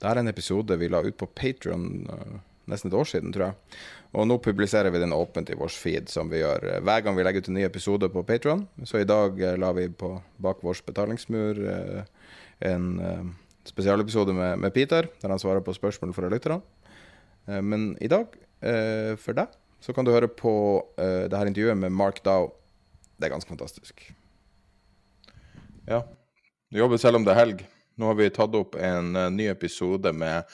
Dette er en episode vi la ut på Patrion uh, nesten et år siden, tror jeg. Og nå publiserer vi den åpent i vår feed, som vi gjør uh, hver gang vi legger ut en ny episode på Patron. Så i dag uh, la vi på bak vår betalingsmur en spesialepisode med, med, Peter, der han svarer på spørsmål fra lytterne. men i dag, for deg, så kan du høre på det her intervjuet med Mark Dow. Det er ganske fantastisk. Ja. Du jobber selv om det er helg. Nå har vi tatt opp en uh, ny episode med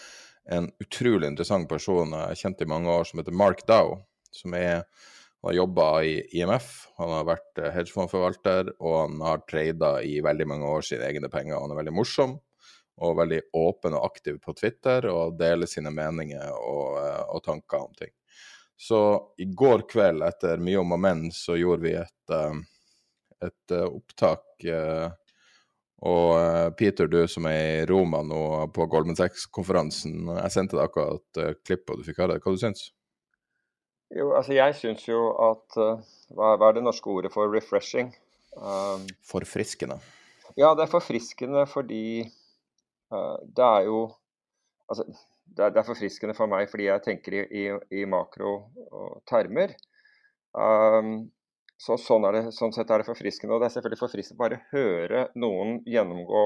en utrolig interessant person jeg har kjent i mange år, som heter Mark Dow. Som er, har jobba i IMF, han har vært uh, hedgefondforvalter, og han har trada i veldig mange år sine egne penger. Han er veldig morsom og veldig åpen og aktiv på Twitter og deler sine meninger og, uh, og tanker om ting. Så i går kveld, etter mye om og men, så gjorde vi et, et opptak og uh, Peter, du som er i Roma nå på Goldman Sachs-konferansen, jeg sendte deg akkurat uh, klipp, og du fikk høre det. Hva du syns Jo, altså jeg syns jo at hva, hva, er det norske ordet for refreshing? Um, forfriskende. Ja, det er forfriskende fordi uh, det er jo Altså, det er, det er, forfriskende for meg fordi jeg tenker i, i, i makrotermer. Um, så sånn, det, sånn, sett er det forfriskende. Og det er selvfølgelig forfriskende bare å høre noen gjennomgå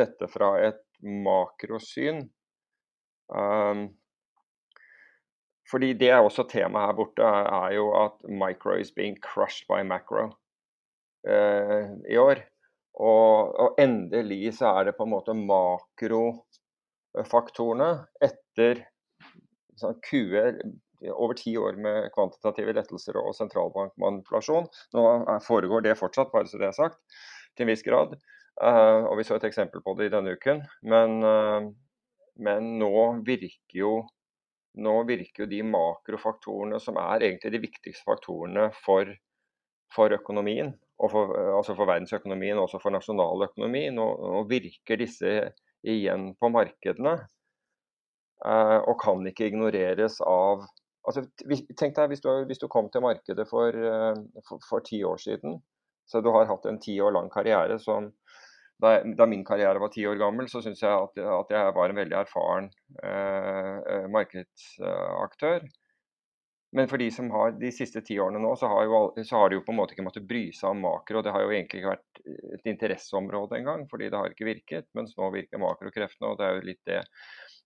dette fra et makrosyn. Um, fordi det er også temaet her borte, er jo at micro is being crushed by macro uh, i år. Og, og, endelig så er det på en måte makrofaktorene etter sånn, QE over ti år med kvantitative lettelser og sentralbankmanipulasjon. Nå foregår det fortsatt, bare så det er sagt, til en viss grad. Uh, og vi så et eksempel på det i denne uken. Men, uh, men nå virker jo nå virker jo de makrofaktorene som er egentlig de viktigste faktorene for, for økonomien, for, altså for verdensøkonomien og også for nasjonaløkonomi, nå, nå virker disse igjen på markedene. Uh, og kan ikke ignoreres av altså, Tenk deg hvis du, hvis du, kom til markedet for, eh, for, for, ti år siden. Så du har hatt en ti år lang karriere som da, da min karriere var ti år gammel, så syns jeg at, at, jeg var en veldig erfaren eh, eh, markedsaktør. Men for de som har de siste ti årene nå, så har, jo, så har de jo på en måte ikke måttet bry seg om makro. Det har jo egentlig ikke vært et interesseområde engang, fordi det har ikke virket. Mens nå virker makrokreftene, og det er jo litt det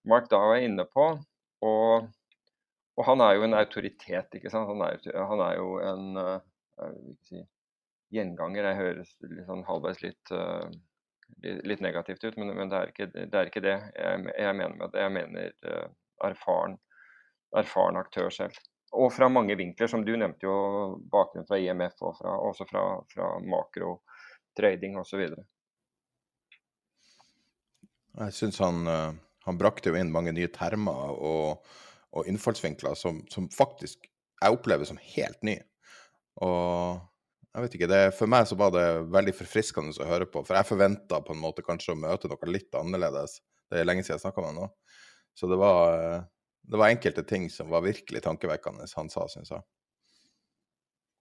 Mark da er inne på. Og og han er jo en autoritet, ikke sant. Han er, han er jo en uh, si, gjenganger. Jeg høres sånn halvveis litt, uh, litt, negativt ut, men, men det, er ikke, det, er ikke, det jeg, jeg mener med det. Jeg mener uh, erfaren, erfaren aktør selv. Og fra mange vinkler, som du nevnte jo bakgrunnen fra IMF og fra, også fra, fra makrotrading osv. Jeg syns han, han brakte jo inn mange nye termer. og og innfallsvinkler som, som, faktisk jeg opplever som helt nye. Og jeg vet ikke, det, For meg så var det veldig forfriskende å høre på. For jeg forventa på en måte kanskje å møte noe litt annerledes. Det er lenge siden jeg snakka med ham nå. Så det var, det var, enkelte ting som var virkelig tankevekkende han sa, syns jeg.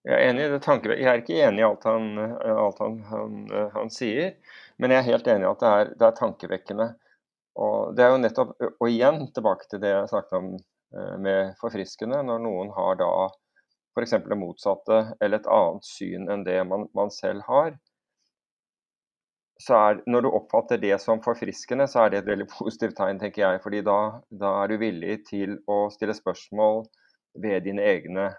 Jeg er enig i det tankevekkende. Jeg er ikke enig i alt han, alt han, han, han sier, men jeg er helt enig i at det er, det er tankevekkende. Og det er jo nettopp, og igjen tilbake til det jeg snakket om med forfriskende når noen har da f.eks. det motsatte eller et annet syn enn det man, man selv har. så er, når du oppfatter det som forfriskende, så er det et veldig positivt tegn, tenker jeg. fordi da, da er du villig til å stille spørsmål ved dine egne,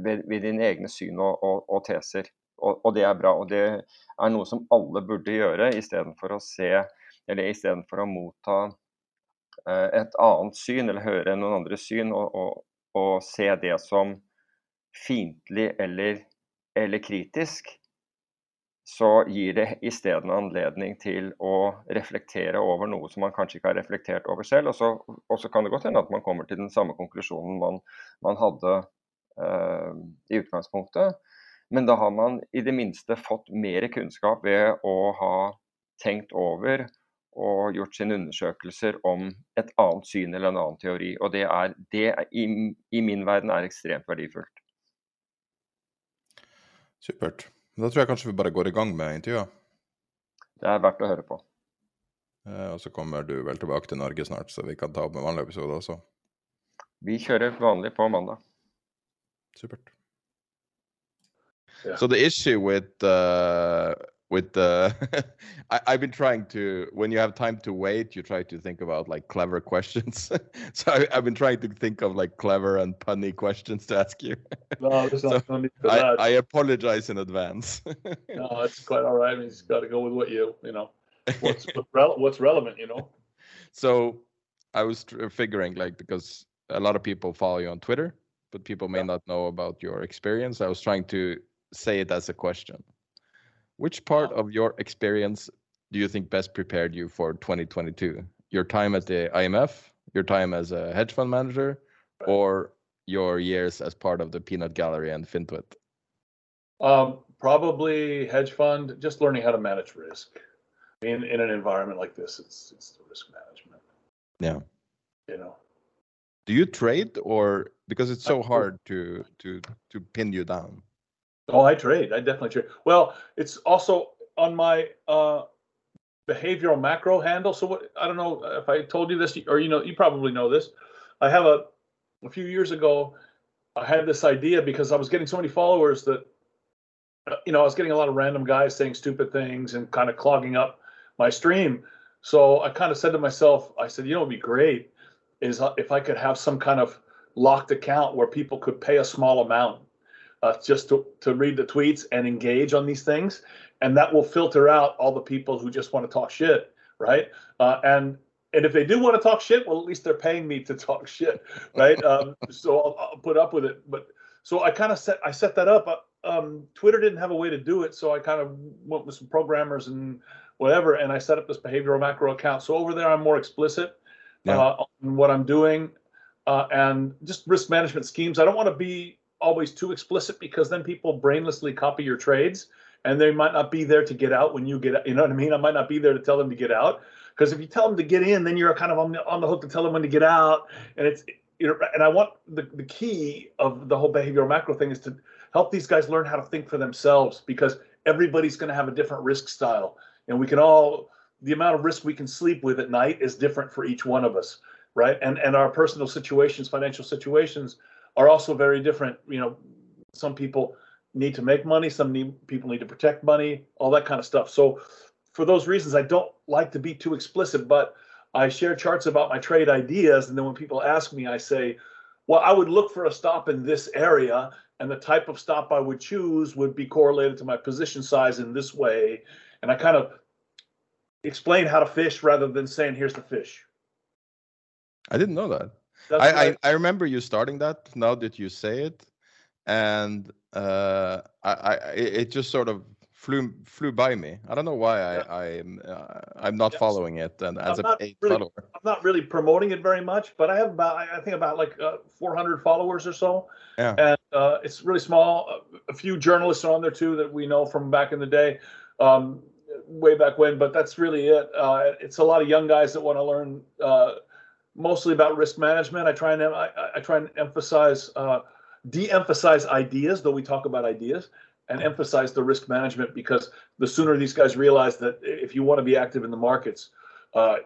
ved, ved dine egne syn og, og, og teser. Og, og, det er bra. Og det er noe som alle burde gjøre, istedenfor å se eller istedenfor å motta eh, et annet syn eller høre noen andres syn og, og, og se det som fiendtlig eller, eller kritisk så gir det isteden anledning til å reflektere over noe som man kanskje ikke har reflektert over selv. Og så, og så kan det godt hende at man kommer til den samme konklusjonen man, man hadde uh, i utgangspunktet. Men da har man i det minste fått mer kunnskap ved å ha tenkt over og gjort sine undersøkelser om et annet syn eller en annen teori. Og det er, det i, i min verden er ekstremt verdifullt. Supert. Da tror jeg kanskje vi bare går i gang med intervjuet. Det er verdt å høre på. Eh, og så kommer du vel tilbake til Norge snart, så vi kan ta opp med vanlig episode også. Vi kjører vanlig på mandag. Supert. Yeah. So the issue with uh, with the I, have been trying to when you have time to wait you try to think about like clever questions. So I, have been trying to think of like clever and punny questions to ask you. No there's not so for I, that. I apologize in advance. No it's quite all right. I mean, just got to go with what you you know what's what's, re- what's relevant you know? So i was figuring like because a lot of people follow you on twitter but people may yeah. not know about your experience. I was trying to say it as a question which part of your experience do you think best prepared you for 2022? Your time at the IMF, your time as a hedge fund manager, or your years as part of the Peanut Gallery and FinTwit? Um, probably hedge fund, just learning how to manage risk. In in an environment like this, it's it's the risk management. Yeah. You know. Do you trade or because it's so hard to to to pin you down? Oh, I trade. I definitely trade. Well, it's also on my uh, behavioral macro handle. So what? I don't know if I told you this, or you know, you probably know this. I have a a few years ago. I had this idea because I was getting so many followers that uh, you know I was getting a lot of random guys saying stupid things and kind of clogging up my stream. So I kind of said to myself, I said, you know, it'd be great is uh, if I could have some kind of locked account where people could pay a small amount uh, just to, to read the tweets and engage on these things. And that will filter out all the people who just want to talk shit, right? Uh, and and if they do want to talk shit, well, at least they're paying me to talk shit, right? um, so I'll, I'll, put up with it. But so I kind of set I set that up. Uh, um, Twitter didn't have a way to do it, so I kind of went with some programmers and whatever, and I set up this behavioral macro account. So over there, I'm more explicit yeah. uh, on what I'm doing uh, and just risk management schemes. I don't want to be always too explicit because then people brainlessly copy your trades and they might not be there to get out when you get out. You know what I mean? I might not be there to tell them to get out because if you tell them to get in, then you're kind of on the on the hook to tell them when to get out. And it's you know, and I want the the key of the whole behavioral macro thing is to help these guys learn how to think for themselves because everybody's going to have a different risk style, and we can all the amount of risk we can sleep with at night is different for each one of us, right? And and our personal situations, financial situations are also very different. You know, some people need to make money, some need, people need to protect money, all that kind of stuff. So, for those reasons, I don't like to be too explicit, but I share charts about my trade ideas. And then when people ask me, I say, well, I would look for a stop in this area, and the type of stop I would choose would be correlated to my position size in this way. And I kind of explain how to fish rather than saying, here's the fish. I didn't know that. I, I, I remember you starting that. Now that you say it, and uh, I, I it just sort of flew flew by me. I don't know why I I'm uh, I'm not following it and as I'm a paid really, follower. I'm not really promoting it very much, but I have about I think about like uh, 400 followers or so. Yeah. And uh, it's really small. A few journalists are on there too that we know from back in the day, um, way back when. But that's really it. Uh, it's a lot of young guys that want to learn uh, mostly about risk management. I try and I, I try and emphasize uh, de-emphasize ideas, though we talk about ideas, and emphasize the risk management because the sooner these guys realize that if you want to be active in the markets, uh,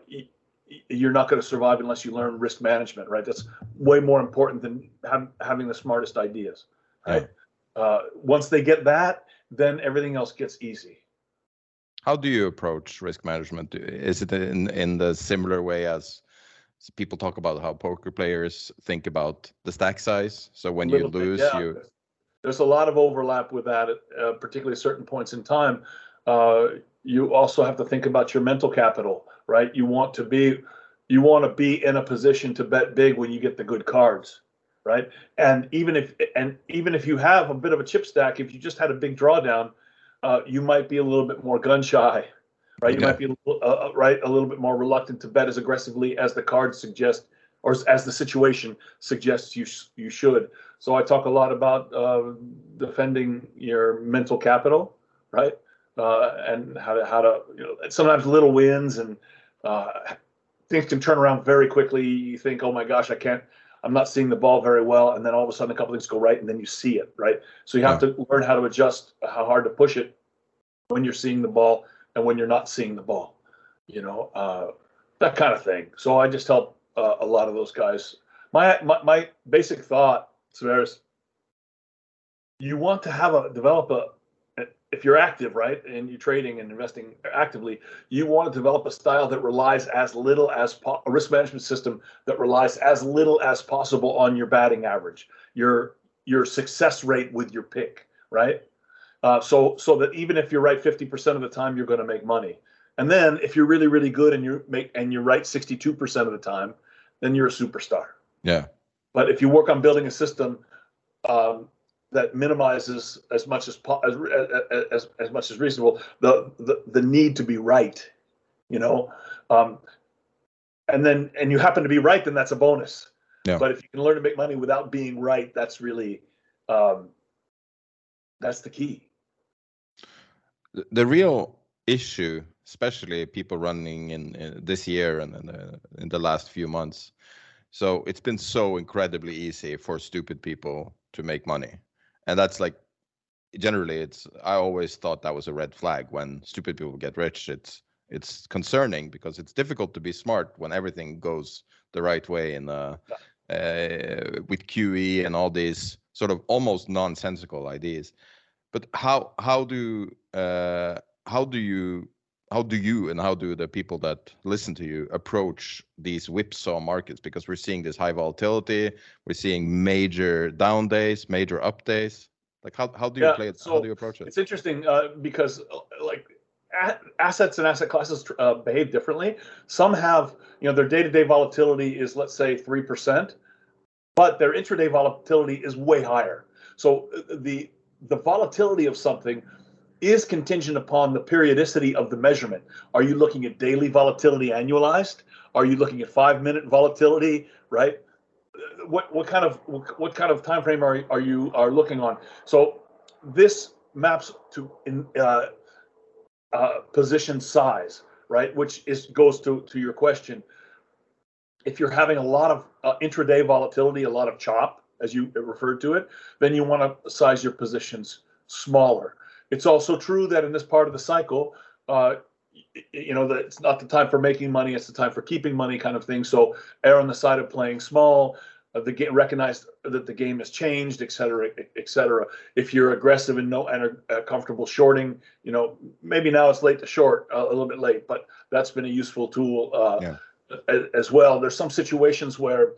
you're not going to survive unless you learn risk management, right? That's way more important than have, having the smartest ideas, right? Uh, once they get that, then everything else gets easy. How do you approach risk management? Is it in in the similar way as people talk about how poker players think about the stack size? So when you lose, bit, yeah. you there's a lot of overlap with that, uh, particularly at certain points in time. Uh, you also have to think about your mental capital, right? You want to be you want to be in a position to bet big when you get the good cards, right? And even if and even if you have a bit of a chip stack, if you just had a big drawdown, uh, you might be a little bit more gun shy, right? You might be uh, uh, right a little bit more reluctant to bet as aggressively as the cards suggest or as the situation suggests you you should. So I talk a lot about uh, defending your mental capital, right? Uh, and how to how to you know sometimes little wins and uh, things can turn around very quickly. You think, oh my gosh, I can't. I'm not seeing the ball very well, and then all of a sudden a couple things go right, and then you see it, right? So you have yeah. to learn how to adjust how hard to push it when you're seeing the ball and when you're not seeing the ball, you know, uh, that kind of thing. So I just help uh, a lot of those guys. My, my, my basic thought, Sverres, you want to have a develop a if you're active, right, and you're trading and investing actively, you want to develop a style that relies as little as po- a risk management system that relies as little as possible on your batting average, your your success rate with your pick, right? Uh, so so that even if you're right 50% of the time, you're going to make money. And then if you're really really good and you make and you're right 62% of the time, then you're a superstar. Yeah. But if you work on building a system um, that minimizes as much as, as as as much as reasonable the the, the need to be right, you know, um, and then and you happen to be right, then that's a bonus. Yeah. But if you can learn to make money without being right, that's really um, that's the key. The real issue especially people running in, in this year and in the, in the last few months. So it's been so incredibly easy for stupid people to make money, and that's like generally it's. I always thought that was a red flag when stupid people get rich. It's it's concerning because it's difficult to be smart when everything goes the right way in uh, uh, with QE and all these sort of almost nonsensical ideas. But how how do uh, how do you how do you and how do the people that listen to you approach these whipsaw markets? Because we're seeing this high volatility we're seeing major down days major up days. Like how, how do you yeah, play it? So how do you approach it? it's interesting uh, because uh, like assets and asset classes uh, behave differently. Some have you know their day-to-day volatility is let's say 3% but their intraday volatility is way higher. So uh, the the volatility of something is contingent upon the periodicity of the measurement. Are you looking at daily volatility annualized? Are you looking at five minute volatility? Right. What what kind of what kind of time frame are are you are looking on? So this maps to in uh, uh, position size, right? Which is goes to to your question. If you're having a lot of uh, intraday volatility, a lot of chop, as you referred to it, then you want to size your positions smaller it's also true that in this part of the cycle, uh, you know, that it's not the time for making money; it's the time for keeping money, kind of thing. So, err on the side of playing small. Uh, the game recognize that the game has changed, et cetera, et cetera. If you're aggressive and no and uh, comfortable shorting, you know, maybe now it's late to short, uh, a little bit late, but that's been a useful tool uh, yeah. as, as well. There's some situations where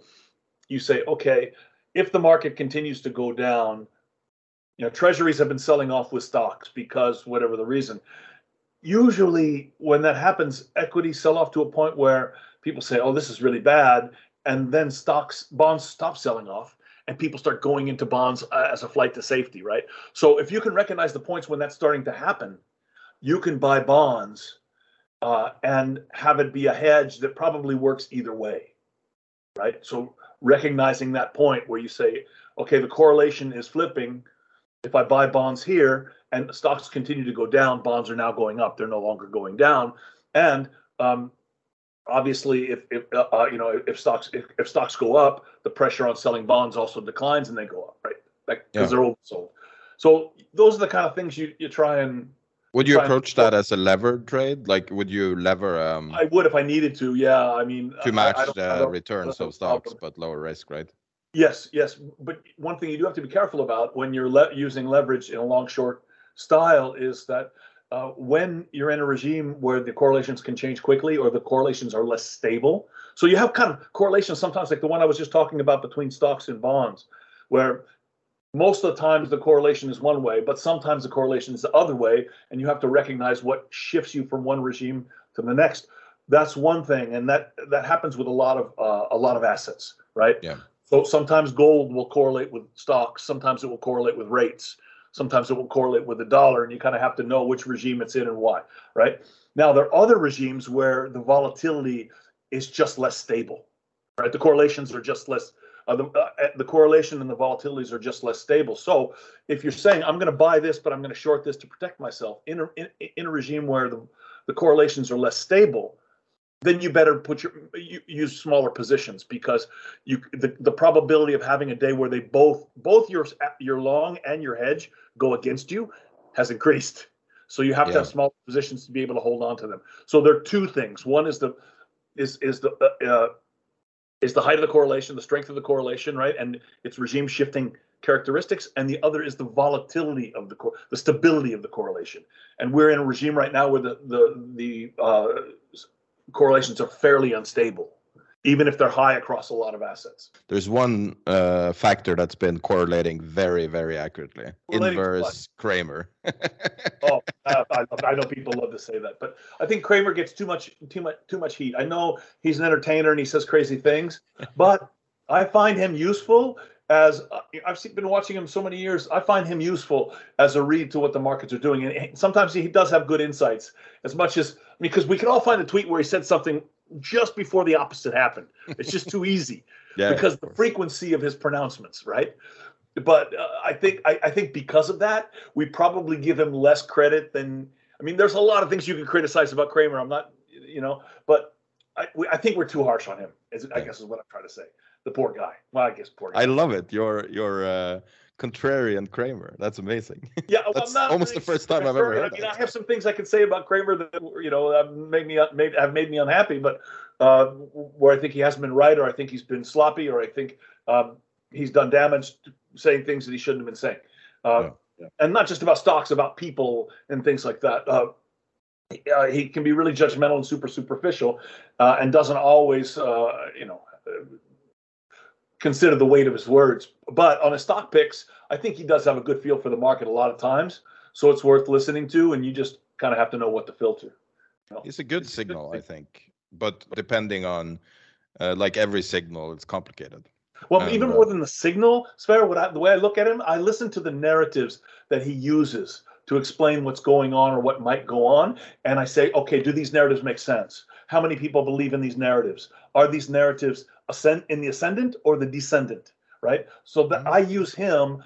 you say, okay, if the market continues to go down, you know treasuries have been selling off with stocks because whatever the reason. Usually when that happens equities sell off to a point where people say oh this is really bad and then stocks bonds stop selling off and people start going into bonds uh, as a flight to safety right? So if you can recognize the points when that's starting to happen you can buy bonds uh, and have it be a hedge that probably works either way right? So recognizing that point where you say okay the correlation is flipping if I buy bonds here and stocks continue to go down, bonds are now going up. They're no longer going down. And um, obviously, if, if uh, uh, you know if stocks if, if stocks go up, the pressure on selling bonds also declines and they go up, right? Like because yeah. they're oversold. So those are the kind of things you you try and. Would you approach that as a lever trade? Like, would you lever? Um, I would if I needed to. Yeah, I mean, to match I, I the returns of stocks, but lower risk, right? Yes, yes. But one thing you do have to be careful about when you're le- using leverage in a long short style is that uh, when you're in a regime where the correlations can change quickly or the correlations are less stable. So you have kind of correlations sometimes, like the one I was just talking about between stocks and bonds, where most of the times the correlation is one way, but sometimes the correlation is the other way, and you have to recognize what shifts you from one regime to the next. That's one thing, and that that happens with a lot of uh, a lot of assets, right? Yeah. So sometimes gold will correlate with stocks, sometimes it will correlate with rates, sometimes it will correlate with the dollar, and you kind of have to know which regime it's in and why, right? Now there are other regimes where the volatility is just less stable, right? The correlations are just less. Uh, the, uh, the correlation and the volatilities are just less stable. So if you're saying I'm going to buy this, but I'm going to short this to protect myself in a, in, in a regime where the, the correlations are less stable, then you better put your you, use smaller positions because you the, the probability of having a day where they both both your your long and your hedge go against you has increased. So you have yeah. to have small positions to be able to hold on to them. So there are two things. One is the is is the uh, uh, is the height of the correlation, the strength of the correlation, right, and its regime shifting characteristics, and the other is the volatility of the cor- the stability of the correlation. And we're in a regime right now where the the the uh, correlations are fairly unstable, even if they're high across a lot of assets. There's one uh, factor that's been correlating very, very accurately. Inverse Cramer. oh, I, I, know people love to say that, but I think Cramer gets too much, too much, too much heat. I know he's an entertainer and he says crazy things, but I find him useful as uh, I've been watching him so many years, I find him useful as a read to what the markets are doing. And sometimes he does have good insights, as much as because we can all find a tweet where he said something just before the opposite happened. It's just too easy yeah, because the frequency of his pronouncements, right? But uh, I think I, I think because of that, we probably give him less credit than. I mean, there's a lot of things you can criticize about Cramer. I'm not, you know, but I, we, I think we're too harsh on him. Is, I guess is what I'm trying to say the poor guy. Well, I guess poor guy. I love it. Your your uh, contrarian Cramer. That's amazing. Yeah, well, that's almost the first time I've ever heard. I mean, that. I have some things I can say about Cramer that you know have made me made, have made me unhappy, but uh, where I think he hasn't been right, or I think he's been sloppy, or I think um, he's done damage saying things that he shouldn't have been saying. Uh, yeah, yeah. And not just about stocks, about people and things like that. Uh, uh, he can be really judgmental and super superficial, uh, and doesn't always, uh, you know, consider the weight of his words. But on his stock picks, I think he does have a good feel for the market a lot of times. So it's worth listening to, and you just kind of have to know what to filter. You know? It's a good it's signal, good I think. But depending on, uh, like every signal, it's complicated. Well, and, even uh, more than the signal, Sverre, what I, the way I look at him, I listen to the narratives that he uses to explain what's going on or what might go on. And I say, okay, do these narratives make sense? How many people believe in these narratives? Are these narratives ascend in the ascendant or the descendant? Right. So that mm-hmm. I use him.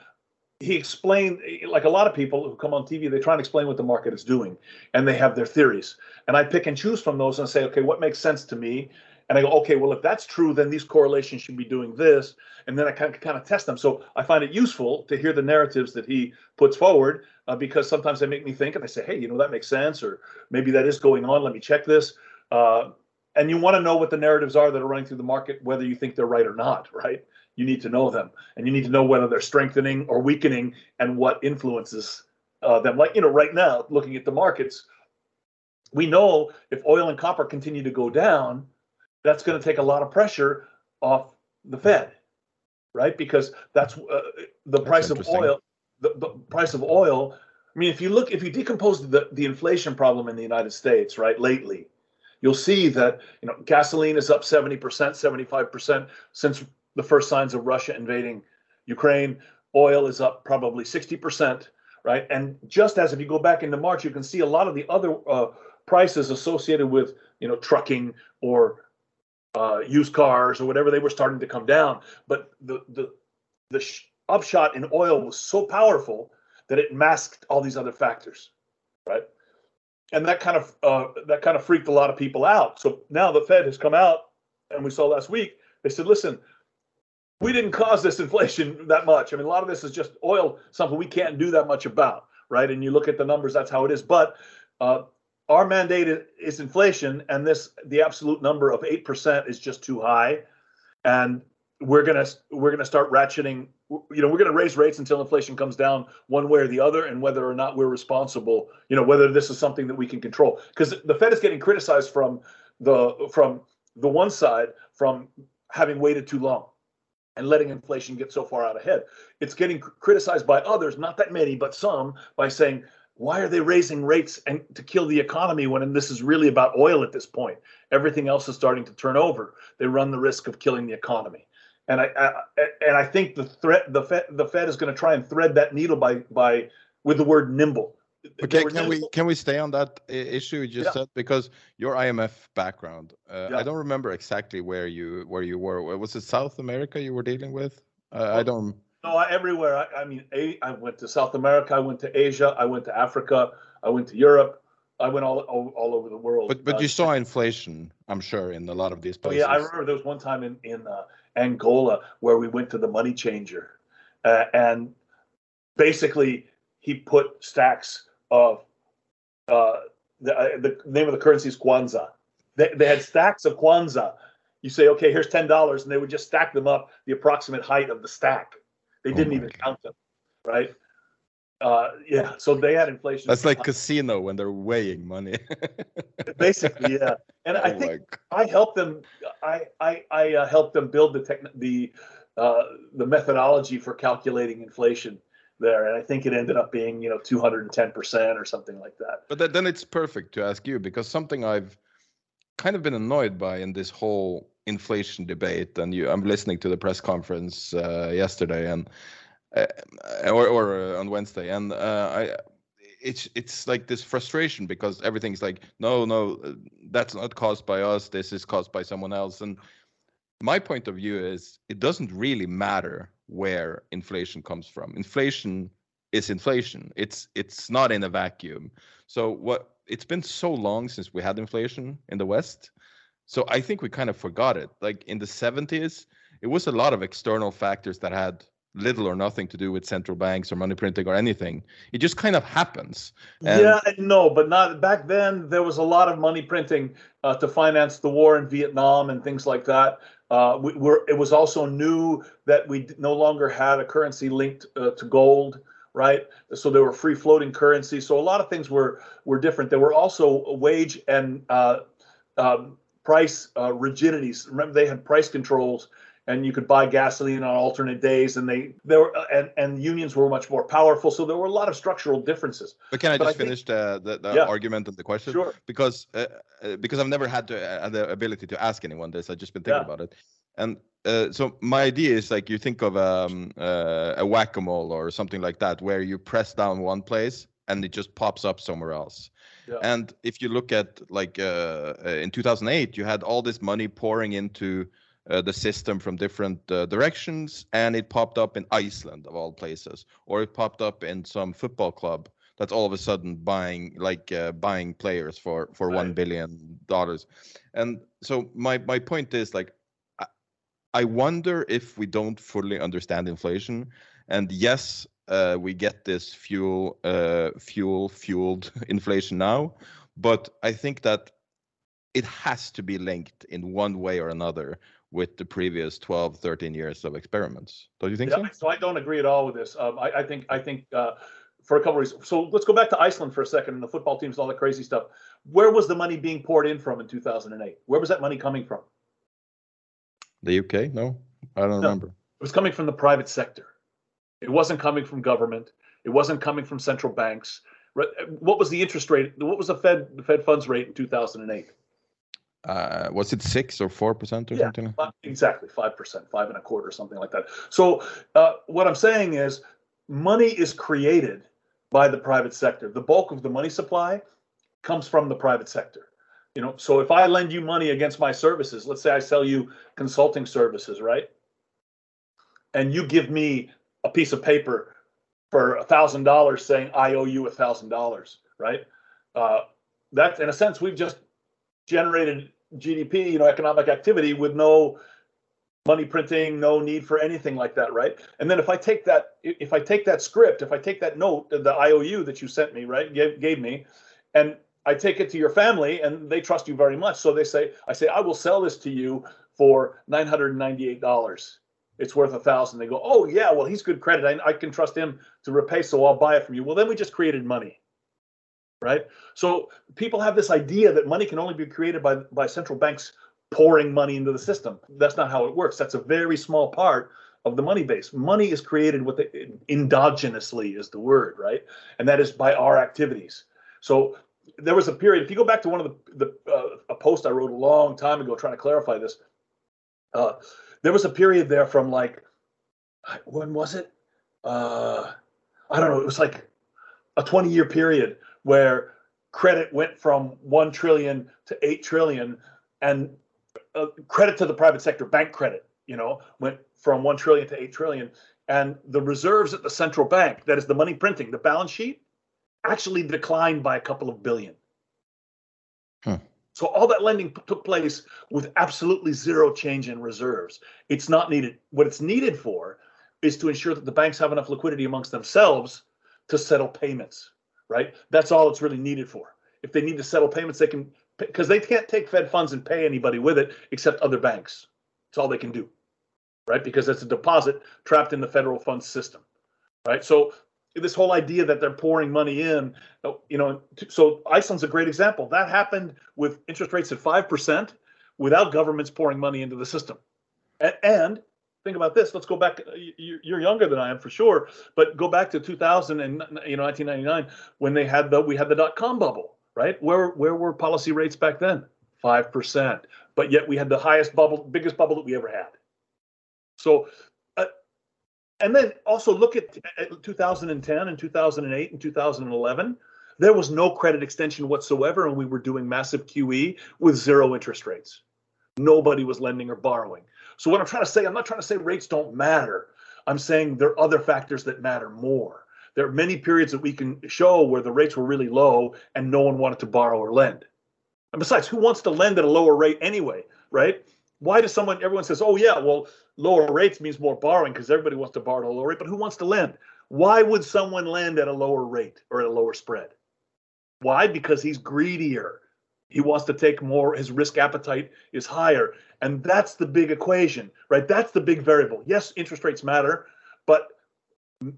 He explained, like a lot of people who come on TV, they try and explain what the market is doing, and they have their theories. And I pick and choose from those and say, okay, what makes sense to me? and I go, okay, well, if that's true, then these correlations should be doing this, and then I kind of, kind of test them. So I find it useful to hear the narratives that he puts forward uh, because sometimes they make me think, and I say, hey, you know, that makes sense, or maybe that is going on. Let me check this. Uh, and you want to know what the narratives are that are running through the market, whether you think they're right or not, right? You need to know them, and you need to know whether they're strengthening or weakening, and what influences uh, them. Like you know, right now, looking at the markets, we know if oil and copper continue to go down that's going to take a lot of pressure off the Fed, right? Because that's uh, the that's price of oil. The, the price of oil. I mean, if you look, if you decompose the, the inflation problem in the United States, right, lately, you'll see that you know gasoline is up 70%, 75% since the first signs of Russia invading Ukraine. Oil is up probably 60%, right? And just as if you go back into March, you can see a lot of the other uh, prices associated with you know trucking or uh, used cars or whatever they were starting to come down but the the the sh- upshot in oil was so powerful that it masked all these other factors right and that kind of uh, that kind of freaked a lot of people out. So now the fed has come out and we saw last week they said listen we didn't cause this inflation that much. I mean a lot of this is just oil something we can't do that much about right? And you look at the numbers that's how it is. But uh, our mandate is inflation, and this the absolute number of eight percent is just too high, and we're gonna we're gonna start ratcheting. You know, we're gonna raise rates until inflation comes down one way or the other, and whether or not we're responsible. You know, whether this is something that we can control. Because the Fed is getting criticized from the from the one side from having waited too long and letting inflation get so far out ahead. It's getting criticized by others, not that many, but some, by saying, why are they raising rates and to kill the economy when this is really about oil at this point? Everything else is starting to turn over. They run the risk of killing the economy. And I, I and I think the threat the Fed the Fed is going to try and thread that needle by by with the word nimble. Okay, can we can we stay on that issue you just yeah. said because your IMF background? Uh, yeah. I don't remember exactly where you where you were. Was it South America you were dealing with? Uh, I don't. No, everywhere. I, I mean, a, I went to South America. I went to Asia. I went to Africa. I went to Europe. I went all all, all over the world. But but uh, you saw inflation, I'm sure, in a lot of these places. Oh, yeah, I remember there was one time in in uh, Angola where we went to the money changer, uh, and basically he put stacks of uh, the, uh, the name of the currency is Kwanza. They, they had stacks of Kwanza. You say, okay, here's ten dollars, and they would just stack them up the approximate height of the stack. They oh didn't even God. count them, right? Uh, yeah, so they had inflation. That's like casino when they're weighing money. Basically, yeah. And oh I think I helped them. I I I uh, helped them build the tech the uh, the methodology for calculating inflation there, and I think it ended up being you know 210 percent or something like that. But that, then it's perfect to ask you because something I've kind of been annoyed by in this whole inflation debate, and you, I'm listening to the press conference uh, yesterday and or, or uh, on Wednesday, and uh, I it's it's like this frustration because everything's like no no uh, that's not caused by us this is caused by someone else and my point of view is it doesn't really matter where inflation comes from. Inflation is inflation. It's it's not in a vacuum. So what it's been so long since we had inflation in the West. So I think we kind of forgot it. Like in the 70s, it was a lot of external factors that had little or nothing to do with central banks or money printing or anything. It just kind of happens. And yeah, no, but not back then. There was a lot of money printing uh, to finance the war in Vietnam and things like that. Uh, we were, it was also new that we no longer had a currency linked uh, to gold, right? So there were free floating currencies. So a lot of things were were different. There were also wage and uh, um, price uh, rigidities. Remember, they had price controls, and you could buy gasoline on alternate days, and they there were uh, and and unions were much more powerful. So there were a lot of structural differences. But can I just I finish think, the the, the yeah. argument and the question? Sure. Because uh, because I've never had to, uh, the ability to ask anyone this. I've just been thinking yeah. about it. And uh, so my idea is like you think of um, uh, a whack-a-mole or something like that, where you press down one place and it just pops up somewhere else. Yeah. And if you look at like uh, uh in 2008, you had all this money pouring into uh, the system from different uh, directions, and it popped up in Iceland of all places, or it popped up in some football club that's all of a sudden buying like uh, buying players for for right. one billion dollars. And so my my point is like I, I wonder if we don't fully understand inflation. And yes uh, we get this fuel uh, fuel fueled inflation now. But i think that it has to be linked in one way or another with the previous 12 13 years of experiments don't you think yeah, so so i don't agree at all with this um, I, I, think i think uh, for a couple of reasons. So let's go back to Iceland for a second and the football teams and all that crazy stuff. Where was the money being poured in from in 2008? Where was that money coming from? The UK? No, I don't no, remember. It was coming from the private sector. It wasn't coming from government. It wasn't coming from central banks. What was the interest rate? What was the Fed the Fed funds rate in 2008? Uh, was it six or four percent or yeah, something? Exactly, five percent, five and a quarter, something like that. So uh, what I'm saying is, money is created by the private sector. The bulk of the money supply comes from the private sector. You know, so if I lend you money against my services, let's say I sell you consulting services, right? And you give me a piece of paper for a thousand dollars saying I owe you a thousand dollars, right? Uh, that in a sense we've just generated GDP, you know, economic activity with no money printing, no need for anything like that, right? And then if I take that, if I take that script, if I take that note, the IOU that you sent me, right, gave, gave me, and I take it to your family, and they trust you very much, so they say, I say, I will sell this to you for nine hundred and ninety-eight dollars. it's worth a thousand. They go, oh yeah, well he's good credit. I, I can trust him to repay, so I'll buy it from you. Well, then we just created money, right? So people have this idea that money can only be created by by central banks pouring money into the system. That's not how it works. That's a very small part of the money base. Money is created with the, endogenously is the word, right? And that is by our activities. So there was a period. If you go back to one of the, the uh, a post I wrote a long time ago trying to clarify this, uh, there was a period there from like when was it? Uh, I don't know. It was like a 20 year period where credit went from 1 trillion to 8 trillion and uh, credit to the private sector bank credit you know went from 1 trillion to 8 trillion. And the reserves at the central bank that is the money printing the balance sheet actually declined by a couple of billion. Hmm. so all that lending p- took place with absolutely zero change in reserves. It's not needed. What it's needed for is to ensure that the banks have enough liquidity amongst themselves to settle payments right that's all it's really needed for if they need to settle payments they can because they can't take fed funds and pay anybody with it except other banks that's all they can do right? Because it's a deposit trapped in the federal funds system, right? So this whole idea that they're pouring money in, uh, you know, so Iceland's a great example. That happened with interest rates at five percent without governments pouring money into the system. And think about this. Let's go back. You're younger than I am for sure, but go back to 2000 and you know 1999 when they had the we had the dot com bubble, right? Where where were policy rates back then? Five percent. But yet we had the highest bubble, biggest bubble that we ever had. So, uh, and then also look at, at 2010 and 2008 and 2011. There was no credit extension whatsoever, and we were doing massive QE with zero interest rates. Nobody was lending or borrowing. So, what I'm trying to say, I'm not trying to say rates don't matter. I'm saying there are other factors that matter more. There are many periods that we can show where the rates were really low and no one wanted to borrow or lend. And besides, who wants to lend at a lower rate anyway, right? Why does someone, everyone says, oh, yeah, well, lower rates means more borrowing because everybody wants to borrow at a lower rate, but who wants to lend? Why would someone lend at a lower rate or at a lower spread? Why? Because he's greedier. He wants to take more, his risk appetite is higher. And that's the big equation, right? That's the big variable. Yes, interest rates matter, but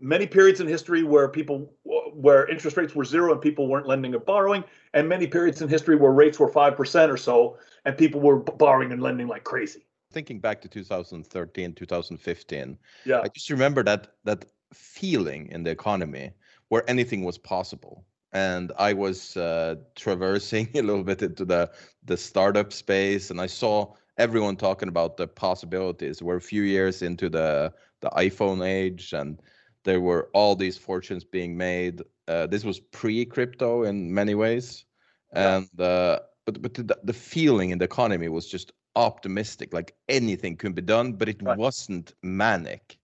many periods in history where people where interest rates were zero and people weren't lending or borrowing and many periods in history where rates were 5% or so and people were borrowing and lending like crazy thinking back to 2013 2015 yeah i just remember that that feeling in the economy where anything was possible and i was uh, traversing a little bit into the the startup space and i saw everyone talking about the possibilities we're a few years into the the iphone age and there were all these fortunes being made uh, this was pre-crypto in many ways and uh, but but the, the feeling in the economy was just optimistic, like anything could be done, but it right. wasn't manic.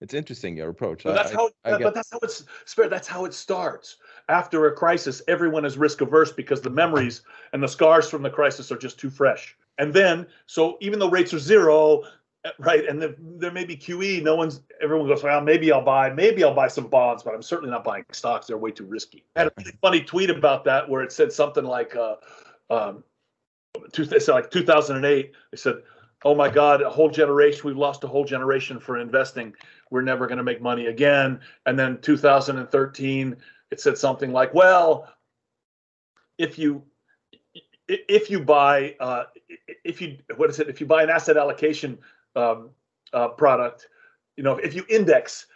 It's interesting your approach. But that's I, how. I, I but that's how it's. That's how it starts. After a crisis, everyone is risk averse because the memories and the scars from the crisis are just too fresh. And then, so even though rates are zero, eh, right, and the, there may be QE, no one's. Everyone goes, well, maybe I'll buy, maybe I'll buy some bonds, but I'm certainly not buying stocks. They're way too risky. I had a really funny tweet about that where it said something like, uh, um, two, like 2008, they said, "Oh my God, a whole generation. We've lost a whole generation for investing. We're never going to make money again." And then 2013, it said something like, "Well, if you if you buy uh, if you what is it? If you buy an asset allocation um, uh, product, you know, if you index."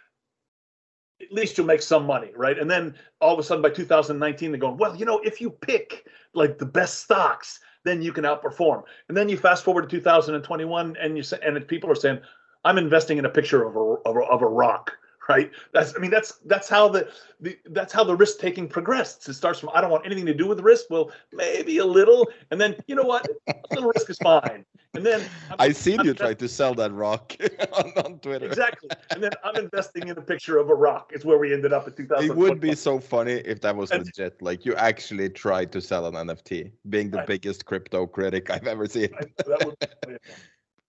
At least you'll make some money, right? And then all of a sudden by 2019, they're going, well, you know, if you pick like the best stocks then you can outperform. And then you fast forward to 2021, and you say, and people are saying, "I'm investing in a picture of a of a, of a rock." Right. That's. I mean, that's that's how the, the that's how the risk taking progressed. It starts from I don't want anything to do with risk. Well, maybe a little, and then you know what, a little risk is fine. And then I'm, I seen I'm, you try to sell that rock on, on, Twitter. Exactly. And then I'm investing in a picture of a rock. It's where we ended up in 2000. It would be so funny if that was and, legit. Like you actually tried to sell an NFT, being the right. biggest crypto critic I've ever seen.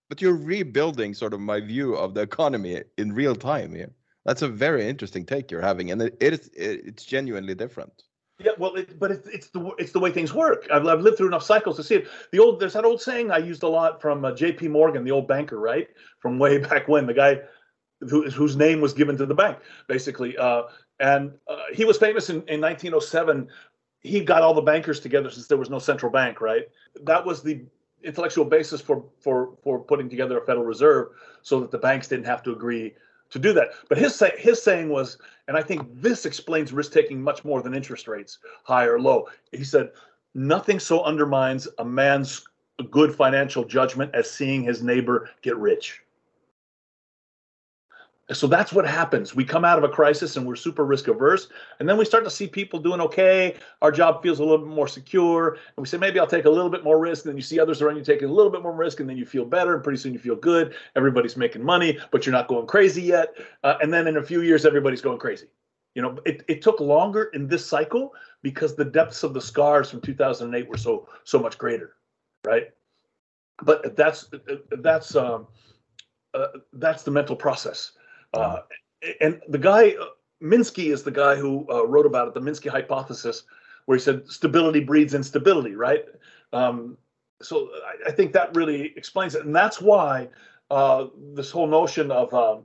but you're rebuilding sort of my view of the economy in real time here. That's a very interesting take you're having, and it, it is it's genuinely different. Yeah, well, it, but it's it's the it's the way things work. I've, I've lived through enough cycles to see it. The old there's that old saying I used a lot from uh, J.P. Morgan, the old banker, right, from way back when, the guy who, whose name was given to the bank, basically. Uh, and uh, he was famous in, in 1907. He got all the bankers together since there was no central bank, right? That was the intellectual basis for for for putting together a Federal Reserve, so that the banks didn't have to agree to do that. But his say, his saying was, and I think this explains risk taking much more than interest rates, high or low. He said, nothing so undermines a man's good financial judgment as seeing his neighbor get rich so that's what happens. We come out of a crisis and we're super risk averse, and then we start to see people doing okay. Our job feels a little bit more secure, and we say maybe I'll take a little bit more risk. And then you see others around you taking a little bit more risk, and then you feel better, and pretty soon you feel good. Everybody's making money, but you're not going crazy yet. Uh, and then in a few years, everybody's going crazy. You know, it, it took longer in this cycle because the depths of the scars from 2008 were so so much greater, right? But that's that's um, uh, that's the mental process uh, and the guy, uh, Minsky is the guy who uh, wrote about it, the Minsky hypothesis, where he said stability breeds instability, right? Um, so I, I, think that really explains it. And that's why uh, this whole notion of, um,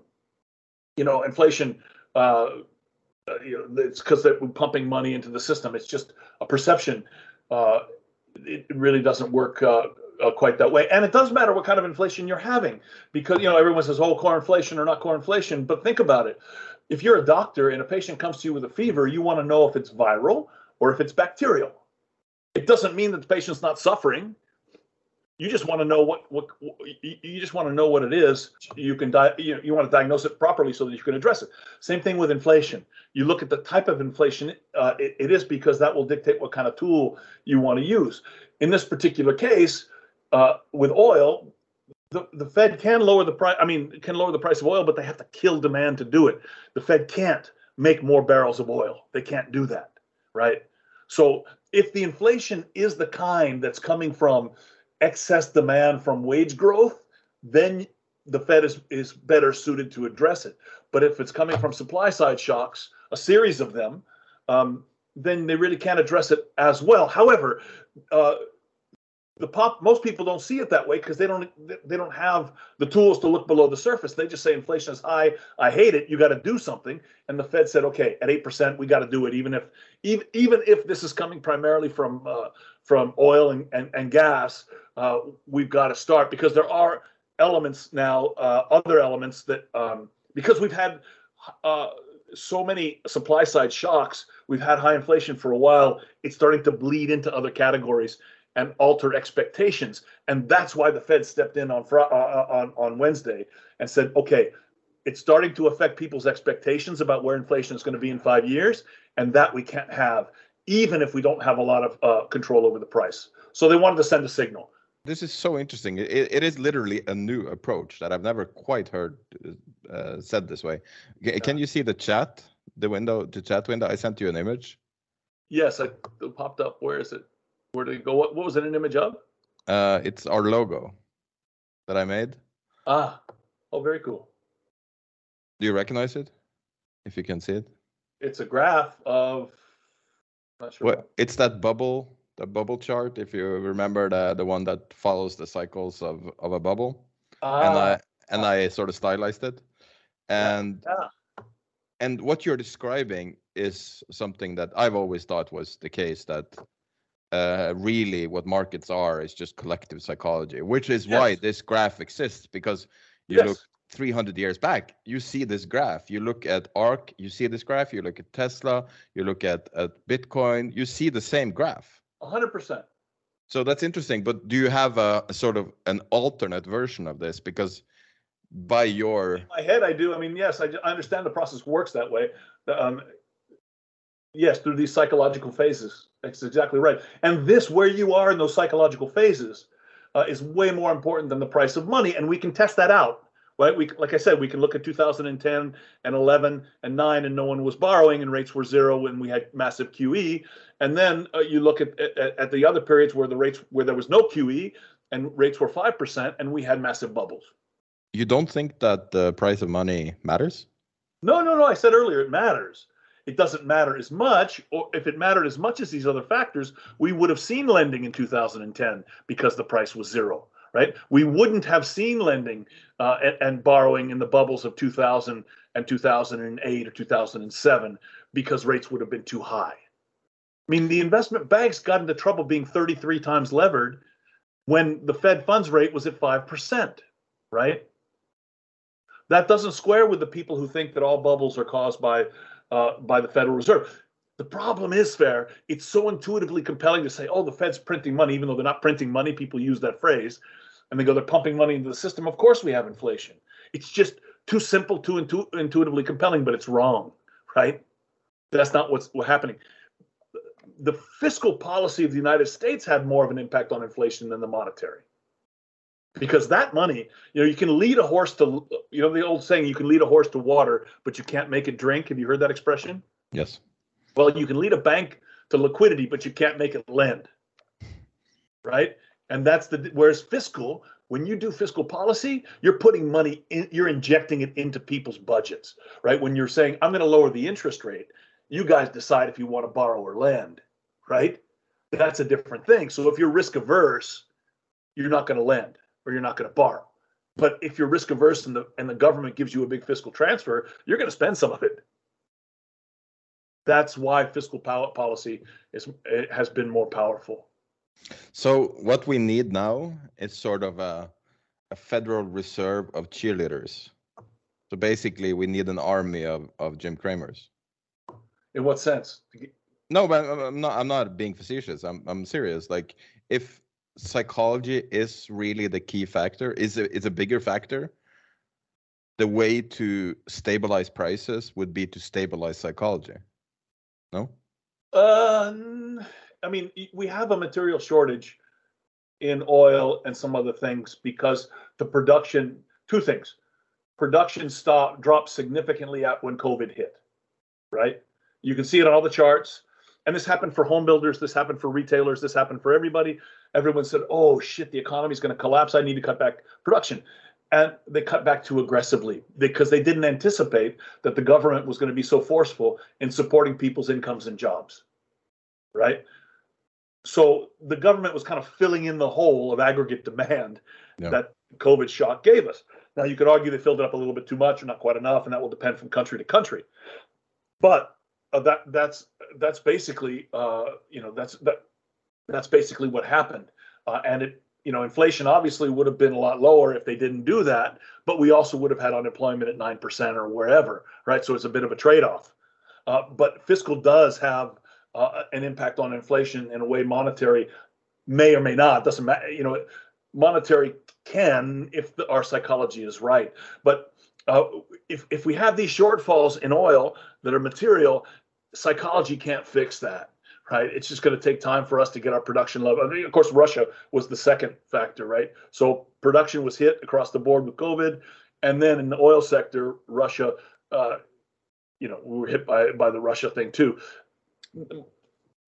you know, inflation, uh, you know, it's because they're pumping money into the system. It's just a perception. it really doesn't work uh, quite that way. And it does matter what kind of inflation you're having because, you know, everyone says, oh, core inflation or not core inflation. But think about it. If you're a doctor and a patient comes to you with a fever, you want to know if it's viral or if it's bacterial. It doesn't mean that the patient's not suffering. You just want to know what what you just want to know what it is. You can di- you, you want to diagnose it properly so that you can address it. Same thing with inflation. You look at the type of inflation uh, it, it is because that will dictate what kind of tool you want to use. In this particular case, uh, with oil, the, the Fed can lower the price. I mean, can lower the price of oil, but they have to kill demand to do it. The Fed can't make more barrels of oil. They can't do that, right? So if the inflation is the kind that's coming from excess demand from wage growth, then the Fed is, is better suited to address it. But if it's coming from supply side shocks, a series of them, um, then they really can't address it as well. However, uh, the pop most people don't see it that way because they don't they don't have the tools to look below the surface. They just say inflation is high i hate it you got to do something. And the fed said okay at 8% we got to do it even if even, even if this is coming primarily from uh, from oil and, and, and gas uh, we've got to start. Because there are elements now uh, other elements that um, because we've had uh, so many supply side shocks we've had high inflation for a while it's starting to bleed into other categories and alter expectations. And that's why the Fed stepped in on uh, uh, on on Wednesday and said, okay, it's starting to affect people's expectations about where inflation is going to be in five years, and that we can't have, even if we don't have a lot of uh, control over the price. So they wanted to send a signal. This is so interesting. It, it is literally a new approach that I've never quite heard uh, said this way. Can you see the chat, the window, the chat window? I sent you an image. Yes, it popped up. Where is it? Where did it go? What, what was it an image of? Uh, it's our logo that I made. Ah, oh, very cool. Do you recognize it? If you can see it. It's a graph of. Not sure. What? It's that bubble, the bubble chart. If you remember the the one that follows the cycles of of a bubble. Ah. And I and I sort of stylized it, and yeah. and what you're describing is something that I've always thought was the case that uh, really what markets are is just collective psychology, which is yes. why this graph exists. Because you yes. look 300 years back, you see this graph. You look at ARK, you see this graph. You look at Tesla, you look at, at Bitcoin, you see the same graph. 100%. So that's interesting. But do you have a, a sort of an alternate version of this? Because by your in my head, I do. I mean, yes, I, I understand the process works that way. Um, yes, through these psychological phases. That's exactly right. And this, where you are in those psychological phases, uh, is way more important than the price of money, and we can test that out. Right? We, like I said, we can look at 2010 and 11 and 9, and no one was borrowing, and rates were zero when we had massive QE. And then uh, you look at, at at the other periods where the rates where there was no QE and rates were five percent, and we had massive bubbles. You don't think that the price of money matters? No, no, no. I said earlier it matters it doesn't matter as much, or if it mattered as much as these other factors, we would have seen lending in 2010 because the price was zero, right? We wouldn't have seen lending uh, and, and borrowing in the bubbles of 2000 and 2008 or 2007 because rates would have been too high. I mean, the investment banks got into trouble being 33 times levered when the Fed funds rate was at 5%, right? That doesn't square with the people who think that all bubbles are caused by uh, by the Federal Reserve. The problem is fair. It's so intuitively compelling to say, "Oh, the Fed's printing money," even though they're not printing money. People use that phrase, and they go, "They're pumping money into the system." Of course, we have inflation. It's just too simple, too intu- intuitively compelling, but it's wrong, right? That's not what's what's happening. The fiscal policy of the United States had more of an impact on inflation than the monetary because that money, you know, you can lead a horse to, you know, the old saying, you can lead a horse to water, but you can't make it drink. Have you heard that expression? Yes. Well, you can lead a bank to liquidity, but you can't make it lend. Right. And that's the, whereas fiscal, when you do fiscal policy, you're putting money in, you're injecting it into people's budgets, right? When you're saying, I'm going to lower the interest rate, you guys decide if you want to borrow or lend, right? That's a different thing. So if you're risk averse, you're not going to lend or you're not going to borrow. But if you're risk averse and the and the government gives you a big fiscal transfer, you're going to spend some of it. That's why fiscal policy is eh, has been more powerful. So what we need now is sort of a a Federal Reserve of cheerleaders. So basically, we need an army of, of Jim Cramers. In what sense? No, but I'm not. I'm not being facetious. I'm I'm serious. Like if psychology is really the key factor is a, is a bigger factor. The way to stabilize prices would be to stabilize psychology. No? Uh, i mean we have a material shortage in oil and some other things because the production two things. Production stop dropped significantly out when covid hit right? You can see it on all the charts. And this happened for home builders this happened for retailers this happened for everybody everyone said oh shit the economy is going to collapse. I need to cut back production. And they cut back too aggressively because they didn't anticipate that the government was going to be so forceful in supporting people's incomes and jobs right? So the government was kind of filling in the hole of aggregate demand yeah. that covid shock gave us. Now you could argue they filled it up a little bit too much or not quite enough and that will depend from country to country. But uh, that that's that's basically uh, you know that's that that's basically what happened. Uh, and it you know inflation obviously would have been a lot lower if they didn't do that, but we also would have had unemployment at nine percent or wherever, right? So it's a bit of a trade-off. Uh, but fiscal does have uh, an impact on inflation in a way monetary may or may not. Doesn't matter. You know, monetary can if the, our psychology is right, but uh, if if we have these shortfalls in oil that are material, psychology can't fix that, right? It's just going to take time for us to get our production level. I mean, of course, Russia was the second factor, right? So production was hit across the board with COVID, and then in the oil sector, Russia, uh, you know, we were hit by by the Russia thing too.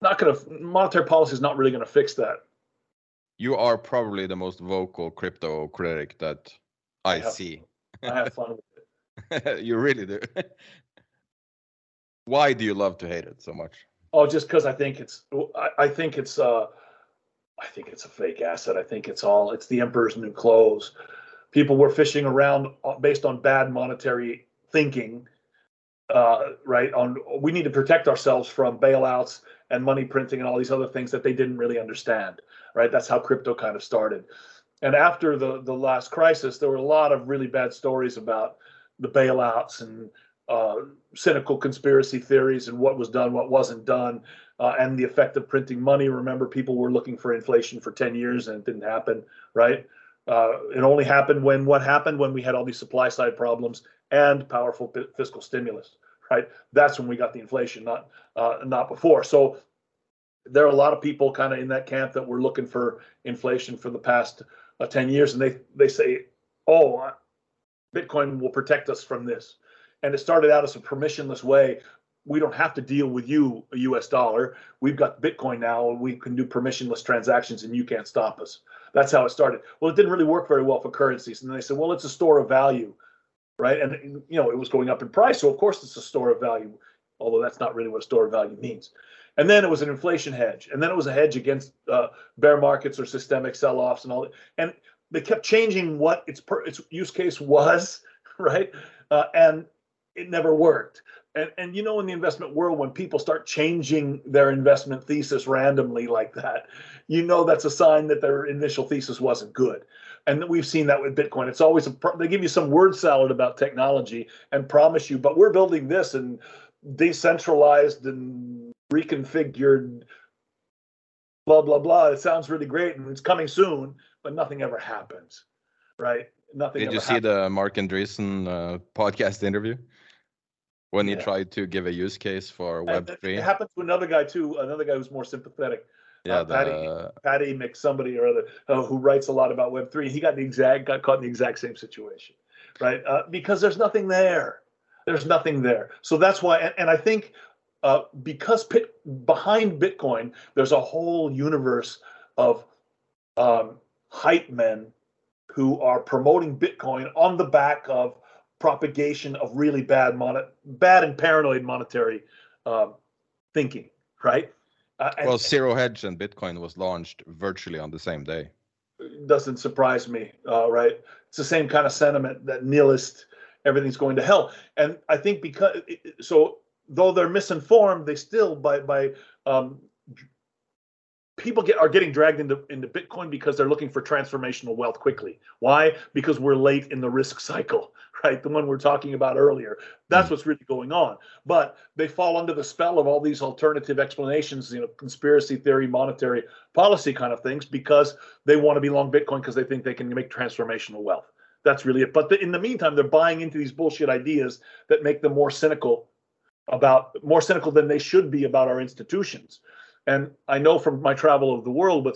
Not going to monetary policy is not really going to fix that. You are probably the most vocal crypto critic that I, I see. I have fun with it. you really do. Why do you love to hate it so much? Oh, just because I think it's I, I, think it's uh I think it's a fake asset. I think it's all it's the emperor's new clothes. People were fishing around uh, based on bad monetary thinking. Uh, right on we need to protect ourselves from bailouts and money printing and all these other things that they didn't really understand right that's how crypto kind of started and after the the last crisis there were a lot of really bad stories about the bailouts and uh, cynical conspiracy theories and what was done, what wasn't done, uh, and the effect of printing money. Remember, people were looking for inflation for 10 years and it didn't happen, right? Uh, it only happened when what happened when we had all these supply side problems and powerful p- fiscal stimulus, right? That's when we got the inflation, not uh, not before. So there are a lot of people kind of in that camp that were looking for inflation for the past uh, 10 years, and they they say, oh, Bitcoin will protect us from this. And it started out as a permissionless way. We don't have to deal with you, a US dollar. We've got Bitcoin now, and we can do permissionless transactions, and you can't stop us. That's how it started. Well, it didn't really work very well for currencies. And then they said, well, it's a store of value, right? And, you know, it was going up in price. So, of course, it's a store of value. although that's not really what a store of value means. And then it was an inflation hedge, and then it was a hedge against uh, bear markets or systemic sell-offs and all that. And they kept changing what its per, its use case was, right? Uh, and it never worked. And and you know in the investment world when people start changing their investment thesis randomly like that, you know that's a sign that their initial thesis wasn't good. And we've seen that with Bitcoin. It's always a they give you some word salad about technology and promise you, but we're building this and decentralized and reconfigured blah blah blah. It sounds really great and it's coming soon, but nothing ever happens, right? Nothing. Did you see happens. the Marc Andreessen uh, podcast interview when he Yeah. tried to give a use case for Web3. It happened to another guy too. Another guy who's more sympathetic. Yeah, uh, Patty- the, Patty Mc somebody or other uh, who writes a lot about Web three. He got the exact got caught in the exact same situation, right? Uh, because there's nothing there. There's nothing there. So that's why, and, and I think uh, because pit, behind Bitcoin, there's a whole universe of um, hype men who are promoting Bitcoin on the back of propagation of really bad mon- bad and paranoid monetary um, thinking, right? Uh, and- well, Zero Hedge and Bitcoin was launched virtually on the same day. doesn't surprise me, uh, right? It's the same kind of sentiment that nihilist, everything's going to hell. And I think because so, though they're misinformed, they still by by um, people get are getting dragged into into Bitcoin because they're looking for transformational wealth quickly. Why? Because we're late in the risk cycle, right? The one we're talking about earlier. That's mm. what's really going on. But they fall under the spell of all these alternative explanations, you know, conspiracy theory, monetary policy kind of things, because they want to be long Bitcoin because they think they can make transformational wealth. That's really it. But the, in the meantime, they're buying into these bullshit ideas that make them more cynical about more cynical than they should be about our institutions. And I know from my travel of the world, but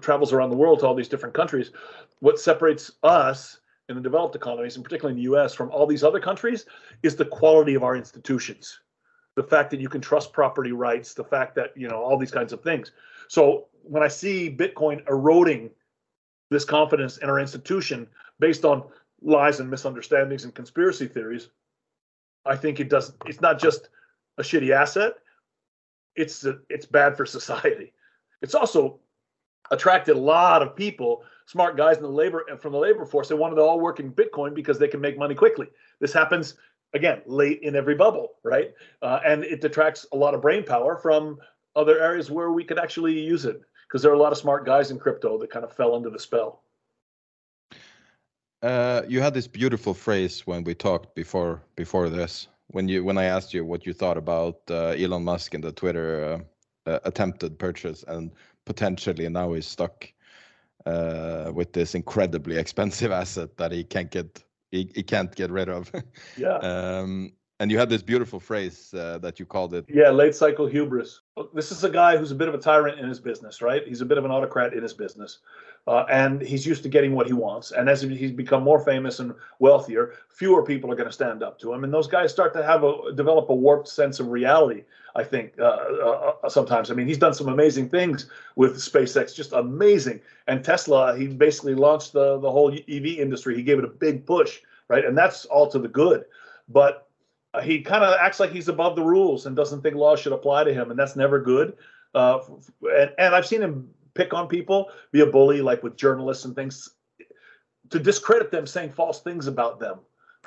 travels around the world to all these different countries, what separates us in the developed economies, and particularly in the U.S., from all these other countries, is the quality of our institutions. The fact that you can trust property rights, the fact that you know all these kinds of things. So when I see Bitcoin eroding this confidence in our institution based on lies and misunderstandings and conspiracy theories, I think it does. It's not just a shitty asset; it's it's bad for society. It's also attracted a lot of people, smart guys in the labor from the labor force. They wanted to all work in Bitcoin because they can make money quickly. This happens again late in every bubble, right? Uh, and it detracts a lot of brain power from other areas where we could actually use it because there are a lot of smart guys in crypto that kind of fell under the spell. Uh, you had this beautiful phrase when we talked before before this. When you when I asked you what you thought about uh, Elon Musk and the Twitter uh, uh, attempted purchase, and potentially now he's stuck uh, with this incredibly expensive asset that he can't get he, he can't get rid of. Yeah. um, and you had this beautiful phrase uh, that you called it. Yeah, late cycle hubris. This is a guy who's a bit of a tyrant in his business, right? He's a bit of an autocrat in his business. Uh, and he's used to getting what he wants. And as he's become more famous and wealthier, fewer people are going to stand up to him. And those guys start to have a develop a warped sense of reality. I think uh, uh, uh, sometimes. I mean, he's done some amazing things with SpaceX, just amazing. And Tesla, he basically launched the the whole EV industry. He gave it a big push, right? And that's all to the good. But uh, he kind of acts like he's above the rules and doesn't think laws should apply to him, and that's never good. Uh, and, and I've seen him pick on people, be a bully, like with journalists and things, to discredit them, saying false things about them,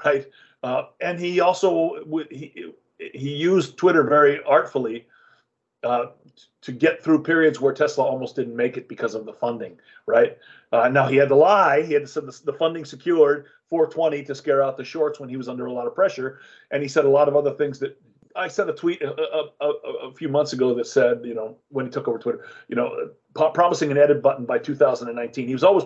right? Uh, and he also he he used Twitter very artfully uh, to get through periods where Tesla almost didn't make it because of the funding, right? Uh, now he had to lie. He had to say the, funding secured 420 to scare out the shorts when he was under a lot of pressure, and he said a lot of other things that I sent a tweet a, a, a, a few months ago that said, you know, when he took over Twitter, you know, pro- promising an edit button by 2019. He was always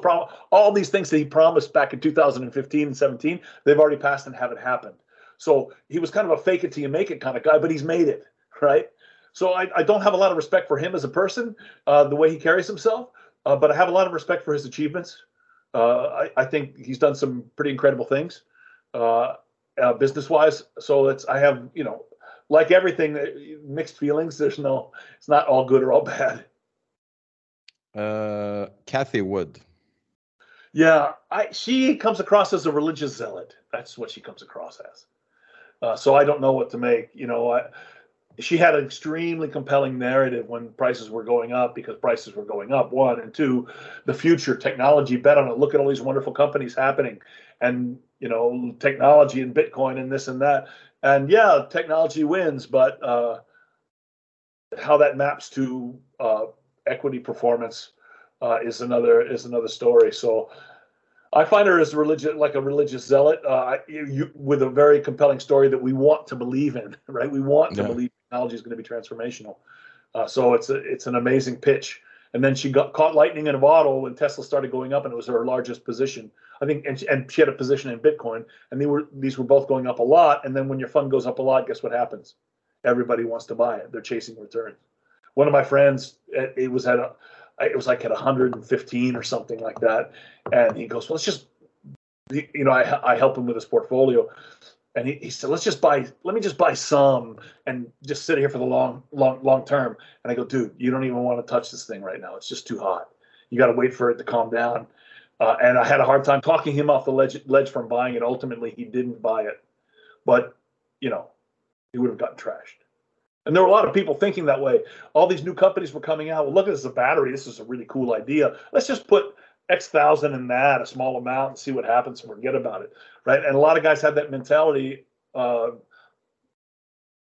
all these things that he promised back in 2015 and 17. They've already passed and haven't happened. So he was kind of a fake it till you make it kind of guy, but he's made it, right? So I, I don't have a lot of respect for him as a person, uh, the way he carries himself, uh, but I have a lot of respect for his achievements. Uh, I, I think he's done some pretty incredible things, uh, uh, business-wise. So it's I have you know, like everything, uh, mixed feelings. There's no, it's not all good or all bad. Uh, Cathie Wood. Yeah, I she comes across as a religious zealot. That's what she comes across as. Uh, so I don't know what to make. You know, I, she had an extremely compelling narrative when prices were going up because prices were going up. One and two, the future technology bet on it. Look at all these wonderful companies happening, and you know, technology and Bitcoin and this and that. And yeah, technology wins, but uh, how that maps to uh, equity performance uh, is another is another story. So I find her as religious, like a religious zealot, uh, you, you, with a very compelling story that we want to believe in. Right, we want to Yeah. believe technology is going to be transformational. Uh, so it's a, it's an amazing pitch. And then she got caught lightning in a bottle when Tesla started going up, and it was her largest position. I think, and she, and she had a position in Bitcoin, and they were these were both going up a lot. And then when your fund goes up a lot, guess what happens? Everybody wants to buy it. They're chasing returns. One of my friends, it it was at a, it was like at 115 or something like that, and he goes, "Well, let's just, you know, I I help him with his portfolio." And he, he said, let's just buy, let me just buy some and just sit here for the long, long, long term. And I go, dude, you don't even want to touch this thing right now. It's just too hot. You got to wait for it to calm down. Uh, and I had a hard time talking him off the ledge, ledge from buying it. Ultimately, he didn't buy it. But, you know, he would have gotten trashed. And there were a lot of people thinking that way. All these new companies were coming out. Well, look at this a battery. This is a really cool idea. Let's just put X thousand in that, a small amount, and see what happens and forget about it. Right. And a lot of guys had that mentality, uh,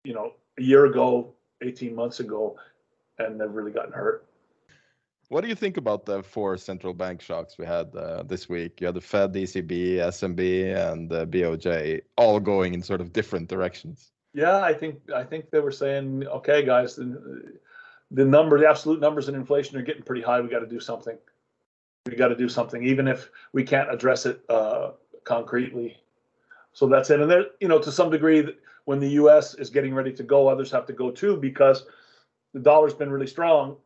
you know, a year ago, 18 months ago, and they've really gotten hurt. What do you think about the four central bank shocks we had uh, this week? You had the Fed, ECB, SNB, and uh, BOJ all going in sort of different directions. Yeah, I think I think they were saying, okay, guys, the, the number, the absolute numbers in inflation are getting pretty high. We got to do something. We got to do something, even if we can't address it uh, concretely. So that's it. And there, you know, to some degree, when the U.S. is getting ready to go, others have to go too because the dollar's been really strong.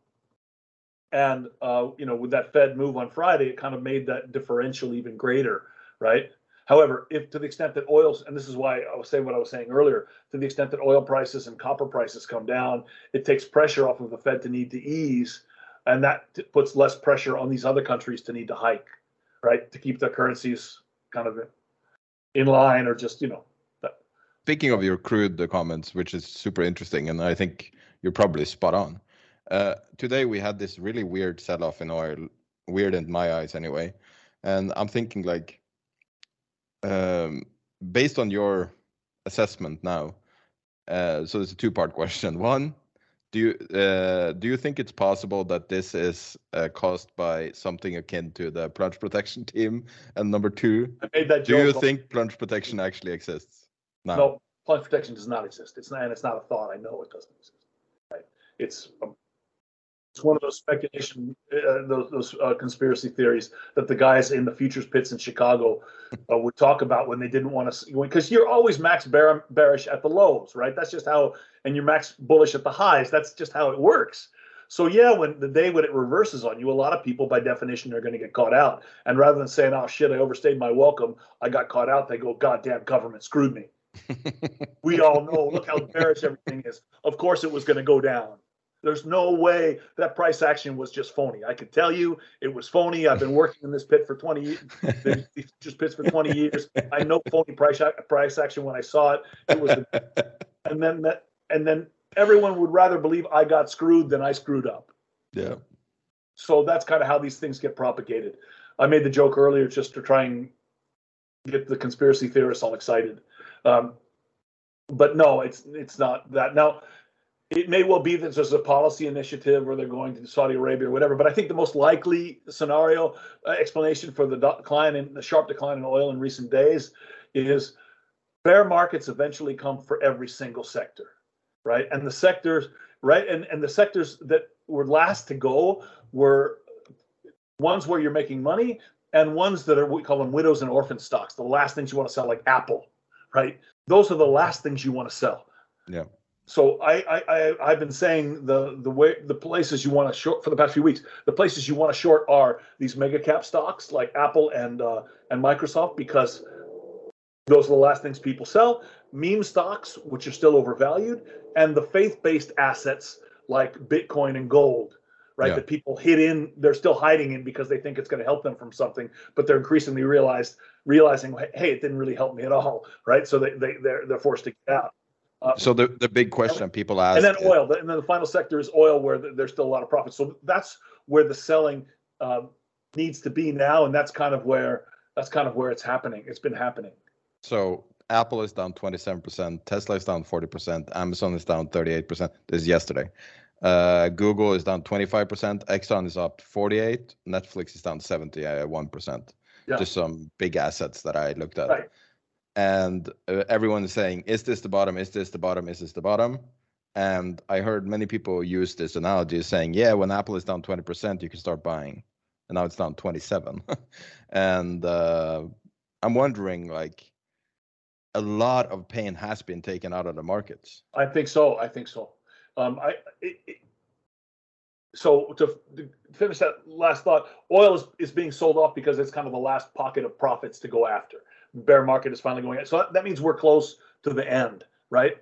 And uh, you know, with that Fed move on Friday, it kind of made that differential even greater, right? However, if to the extent that oils, and this is why I was saying what I was saying earlier, to the extent that oil prices and copper prices come down, it takes pressure off of the Fed to need to ease, and that puts less pressure on these other countries to need to hike, right, to keep their currencies kind of in line or just you know. That. Speaking of your crude comments, which is super interesting, and I think you're probably spot on. Uh, today we had this really weird sell-off in oil, weird in my eyes anyway, and I'm thinking like, um, based on your assessment now, uh, so it's a two-part question. One, do you uh, do you think it's possible that this is uh, caused by something akin to the plunge protection team? And number two, I made that do you think plunge protection actually exists? now? No, plunge protection does not exist. It's not, and it's not a thought. I know it doesn't exist. Right? It's um, it's one of those speculation, uh, those those uh, conspiracy theories that the guys in the futures pits in Chicago uh, would talk about when they didn't want to, because you're always max bear, bearish at the lows, right? That's just how, and you're max bullish at the highs. That's just how it works. So yeah, when the day when it reverses on you, a lot of people by definition are going to get caught out. And rather than saying, "Oh shit, I overstayed my welcome, I got caught out," they go, "God damn, government screwed me." we all know. Look how bearish everything is. Of course, it was going to go down. There's no way that price action was just phony. I can tell you it was phony. I've been working in this pit for 20 years, these futures pits for 20 years. I know phony price price action when I saw it. It was, and then that, and then everyone would rather believe I got screwed than I screwed up. yeah. So that's kind of how these things get propagated. I made the joke earlier just to try and get the conspiracy theorists all excited. Um, but no, it's it's not that. Now, it may well be that there's a policy initiative where they're going to Saudi Arabia or whatever. But I think the most likely scenario uh, explanation for the decline in the sharp decline in oil in recent days is bear markets eventually come for every single sector, right? And the sectors, right, and and the sectors that were last to go were ones where you're making money and ones that are we call them widows and orphan stocks the last things you want to sell like apple right those are the last things you want to sell Yeah. So I, I i i've been saying the the way the places you want to short for the past few weeks the places you want to short are these mega cap stocks like apple and uh and microsoft because those are the last things people sell meme stocks which are still overvalued and the faith-based assets like bitcoin and gold right? Yeah. That people hid in, they're still hiding in because they think it's going to help them from something, but they're increasingly realized realizing, hey, it didn't really help me at all, right? So they they they're they're forced to get out. Uh, So the, the big question people ask and then oil, and then the final sector is oil, where there's still a lot of profit. So that's where the selling um, needs to be now, and that's kind of where that's kind of where it's happening. It's been happening. So Apple is down 27%, Tesla is down 40%, Amazon is down 38%. This is yesterday. Uh, Google is down 25%, Exxon is up 48, Netflix is down 71%. Yeah. Just some big assets that I looked at. Right. And uh, everyone is saying, is this the bottom? Is this the bottom? Is this the bottom? And I heard many people use this analogy saying, yeah, when Apple is down 20%, you can start buying. And now it's down 27. and uh, I'm wondering, like, a lot of pain has been taken out of the markets. I think so. I think so. Um, I it, it, so to, to finish that last thought, oil is, is being sold off because it's kind of the last pocket of profits to go after. Bear market is finally going. So that, that means we're close to the end, right?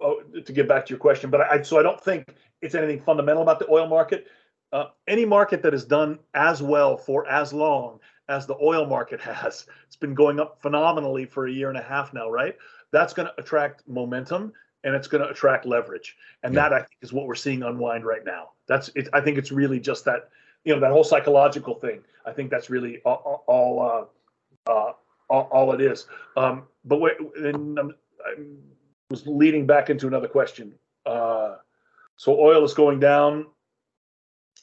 Oh, to get back to your question, but I so I don't think it's anything fundamental about the oil market. Uh, any market that has done as well for as long as the oil market has, it's been going up phenomenally for a year and a half now, right? That's going to attract momentum and it's going to attract leverage, and Yeah. that I think is what we're seeing unwind right now. That's it. I think it's really just that, you know, that whole psychological thing. I think that's really all, all uh, uh, all, all it is. Um, but wait, and I'm, I was leading back into another question. Uh, so oil is going down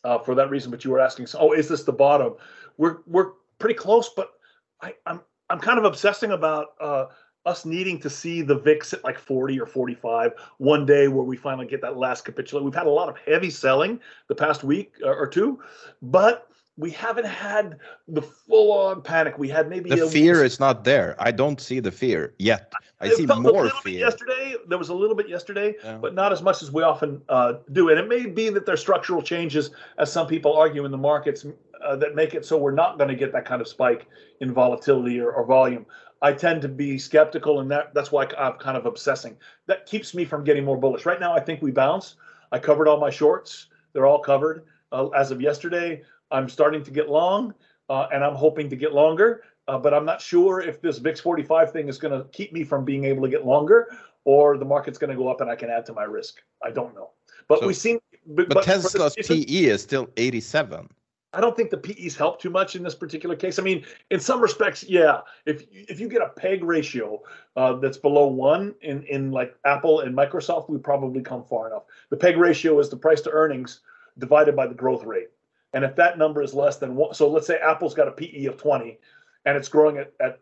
uh, for that reason, but you were asking, so, oh, is this the bottom? We're we're pretty close, but I, I'm I'm kind of obsessing about uh, us needing to see the VIX at like 40 or 45 one day where we finally get that last capitulate. We've had a lot of heavy selling the past week or, or two, but we haven't had the full-on panic. We had maybe The a- fear is not there. I don't see the fear yet. I it see felt a more little bit fear. yesterday. There was a little bit yesterday, Yeah. but not as much as we often uh, do. And it may be that there's structural changes, as some people argue in the markets, uh, that make it so we're not going to get that kind of spike in volatility or, or volume. I tend to be skeptical, and that that's why I'm kind of obsessing. That keeps me from getting more bullish. Right now, I think we bounce. I covered all my shorts; they're all covered uh, as of yesterday. I'm starting to get long, uh, and I'm hoping to get longer. Uh, but I'm not sure if this VIX 45 thing is going to keep me from being able to get longer, or the market's going to go up and I can add to my risk. I don't know. But So- we've seen. But for Tesla's PE is still 87. I don't think the PEs help too much in this particular case. I mean, in some respects, yeah. If if you get a PEG ratio uh, that's below one in in like Apple and Microsoft, we probably come far enough. The PEG ratio is the price to earnings divided by the growth rate, and if that number is less than one, so let's say Apple's got a PE of twenty, and it's growing at at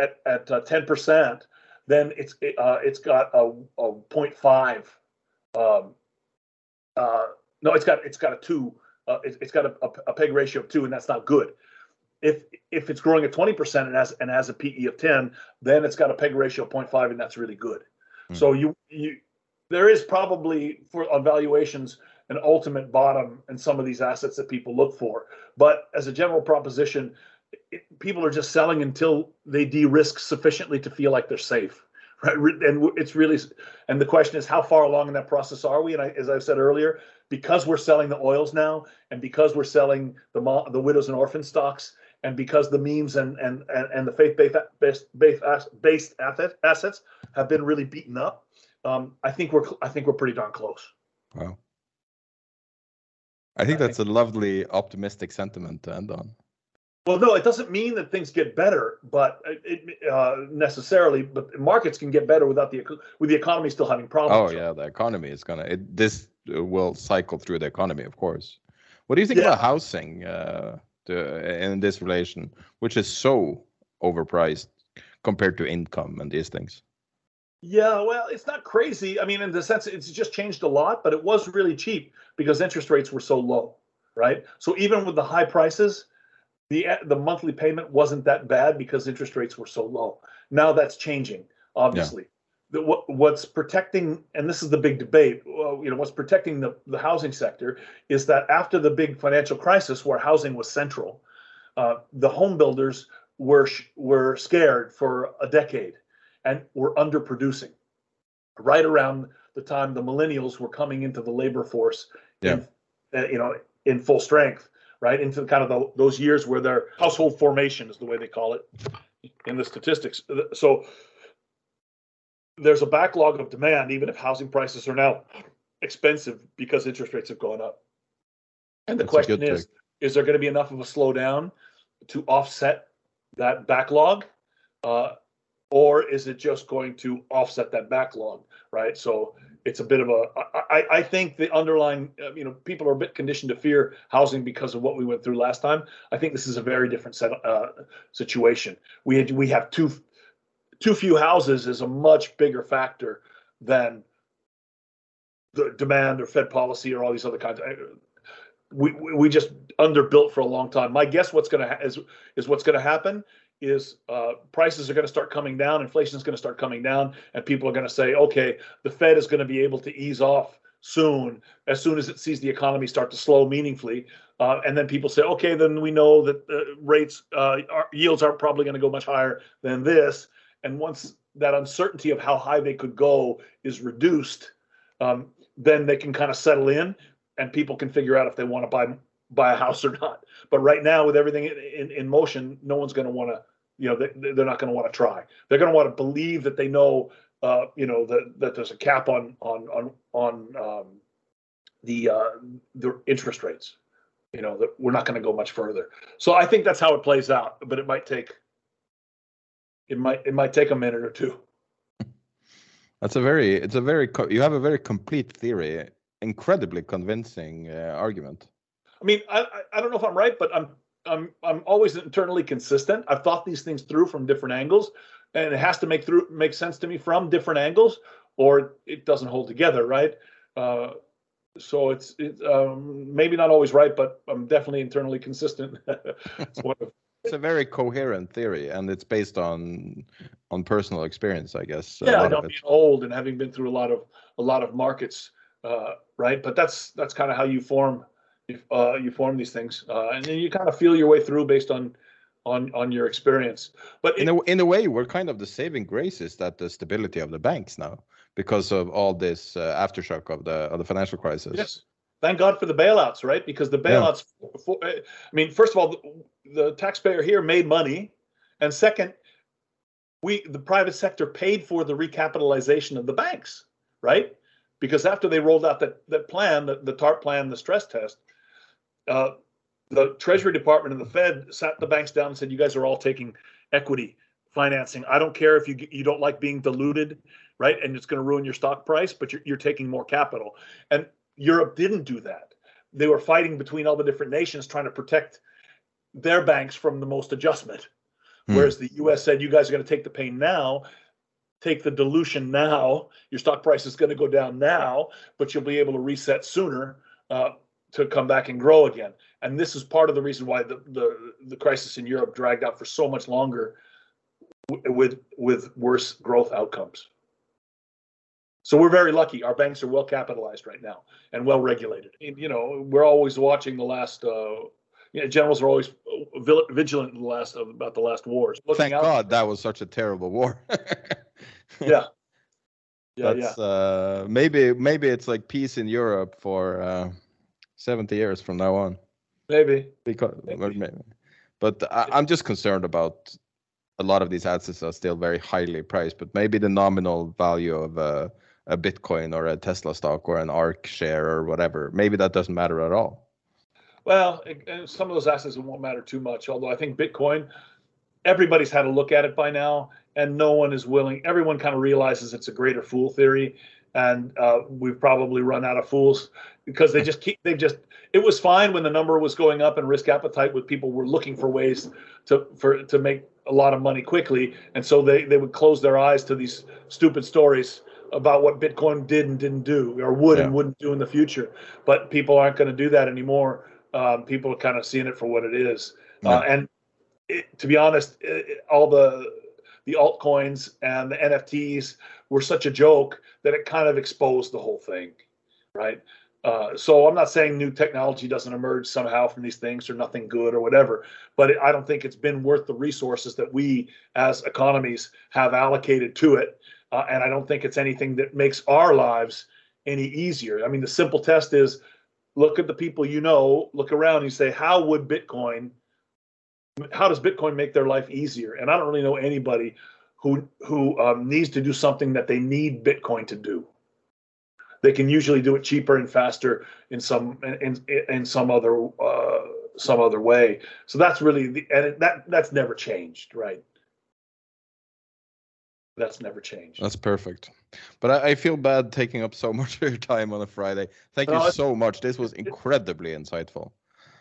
at at uh, ten percent, then it's uh, it's got a, a 0.5. Um, uh, no, it's got it's got a two uh, it, it's got a, a, peg ratio of two, and that's not good. If if it's growing at twenty percent and has and has a PE of ten, then it's got a peg ratio of 0.5, and that's really good. Hmm. So you you there is probably for on valuations an ultimate bottom in some of these assets that people look for, but as a general proposition, it, people are just selling until they de-risk sufficiently to feel like they're safe. Right, and it's really, and the question is, how far along in that process are we? And I, as I said earlier, because we're selling the oils now, and because we're selling the the widows and orphan stocks, and because the memes and and and, the faith based, based assets have been really beaten up, um, I think we're I think we're pretty darn close. Wow. I think that's a lovely optimistic sentiment to end on. Well, no, it doesn't mean that things get better, but it, uh, necessarily. But markets can get better without the with the economy still having problems. Oh yeah, the economy is gonna. It, this will cycle through the economy, of course. What do you think Yeah. about housing uh, to, in this relation, which is so overpriced compared to income and these things? Yeah, well, it's not crazy. I mean, in the sense, it's just changed a lot, but it was really cheap because interest rates were so low, right? So even with the high prices, the the monthly payment wasn't that bad because interest rates were so low. Now that's changing, obviously. The, what, what's protecting, and this is the big debate, well, you know, what's protecting the, the housing sector is that after the big financial crisis, where housing was central, uh, the home builders were sh- were scared for a decade and were underproducing. Right around the time the millennials were coming into the labor force, Yeah. in, uh, you know, in full strength, right? Into kind of the, those years where their household formation is the way they call it in the statistics. So there's a backlog of demand, even if housing prices are now expensive because interest rates have gone up. And the That's question is, thing. is there going to be enough of a slowdown to offset that backlog? Uh, or is it just going to offset that backlog, right? So it's a bit of a. I, I, think the underlying, uh, you know, people are a bit conditioned to fear housing because of what we went through last time. I think this is a very different set uh, situation. We had, we have too too few houses is a much bigger factor than the demand or Fed policy or all these other kinds. Of, we we we just underbuilt for a long time. My guess what's going to ha- is is what's going to happen is uh, prices are going to start coming down, inflation is going to start coming down, and people are going to say, okay, the Fed is going to be able to ease off soon, as soon as it sees the economy start to slow meaningfully. Uh, and then people say, okay, then we know that uh, rates, are, yields aren't probably going to go much higher than this. And once that uncertainty of how high they could go is reduced, um, then they can kind of settle in, and people can figure out if they want to buy buy a house or not. But right now, with everything in, in, in motion, no one's going to want to, you know, they, they're not going to want to try. They're going to want to believe that they know, uh, you know, that that there's a cap on on on on um, the uh, the interest rates. You know that we're not going to go much further. So I think that's how it plays out. But it might take it might it might take a minute or two. That's a very, it's a very, you have a very complete theory, incredibly convincing uh, argument. I mean, I, I I don't know if I'm right, but I'm I'm I'm always internally consistent. I've thought these things through from different angles, and it has to make through make sense to me from different angles, or it doesn't hold together, right? Uh, so it's it's um, maybe not always right, but I'm definitely internally consistent. it's of, It's a very coherent theory, and it's based on on personal experience, I guess. a yeah, I know being old and having been through a lot of a lot of markets, uh, right? But that's that's kind of how you form uh, you form these things, uh, and then you kind of feel your way through based on on on your experience. But in it- a in a way, we're kind of the saving grace is that the stability of the banks now because of all this uh, aftershock of the of the financial crisis. Yes. Thank God for the bailouts, right? Because the Yeah. bailouts, for, I mean, first of all, the, the taxpayer here made money, and second, we the private sector paid for the recapitalization of the banks, right? Because after they rolled out that that plan, the, the TARP plan, the stress test, uh, the Treasury Department and the Fed sat the banks down and said, "You guys are all taking equity financing. I don't care if you you don't like being diluted, right? And it's going to ruin your stock price, but you're, you're taking more capital." And Europe didn't do that. They were fighting between all the different nations trying to protect their banks from the most adjustment. Hmm. Whereas the US said, you guys are going to take the pain now, take the dilution now. Your stock price is going to go down now, but you'll be able to reset sooner uh, to come back and grow again. And this is part of the reason why the, the, the crisis in Europe dragged out for so much longer w- with, with worse growth outcomes. So we're very lucky. Our banks are well capitalized right now and well regulated. And, You know, we're always watching the last. Uh, you know, generals are always uh, vigilant in the last of about the last wars. Looking Thank out- God that was such a terrible war. Yeah. Yeah, yeah. That's uh, maybe maybe it's like peace in Europe for uh, 70 years from now on. Maybe. Because, Maybe. well. But I, I'm just concerned about a lot of these assets are still very highly priced. But maybe the nominal value of a, a Bitcoin or a Tesla stock or an ARK share or whatever, maybe that doesn't matter at all. Well, it- uh, some of those assets won't matter too much. Although I think Bitcoin, everybody's had a look at it by now, and no one is willing. Everyone kind of realizes it's a greater fool theory, and uh, we've probably run out of fools because they just keep. They just. It was fine when the number was going up and risk appetite, with people were looking for ways to for to make a lot of money quickly, and so they they would close their eyes to these stupid stories about what Bitcoin did and didn't do, or would and wouldn't do in the future. But people aren't going to do that anymore um, people are kind of seeing it for what it is. Uh, and it, to be honest, it- all the the altcoins and the NFTs were such a joke that it kind of exposed the whole thing, right? Uh, so I'm not saying new technology doesn't emerge somehow from these things or nothing good or whatever, but I don't think it's been worth the resources that we as economies have allocated to it, uh, and I don't think it's anything that makes our lives any easier. I mean, the simple test is look at the people you know, look around and you say, how would Bitcoin, how does Bitcoin make their life easier? And I don't really know anybody who who um, needs to do something that they need Bitcoin to do. They can usually do it cheaper and faster in some in in some other uh, some other way. So that's really the and that that's never changed, right? That's never changed. That's perfect. But I, I, feel bad taking up so much of your time on a Friday. Thank no, you so much. This was incredibly insightful.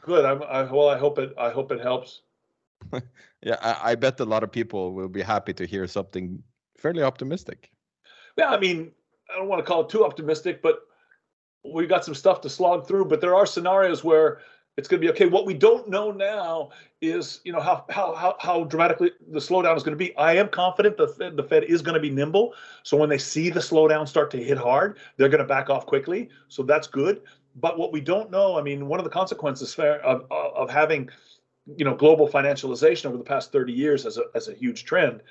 Good. I'm, I, well, I hope it. I hope it helps. yeah, I, I bet a lot of people will be happy to hear something fairly optimistic. Yeah, I mean, I don't want to call it too optimistic, but we've got some stuff to slog through. But there are scenarios where it's going to be okay. What we don't know now is, you know, how how how, how dramatically the slowdown is going to be. I am confident the Fed, the Fed is going to be nimble. So when they see the slowdown start to hit hard, they're going to back off quickly. So that's good. But what we don't know, I mean, one of the consequences of of having, you know, global financialization over the past 30 years as a as a huge trend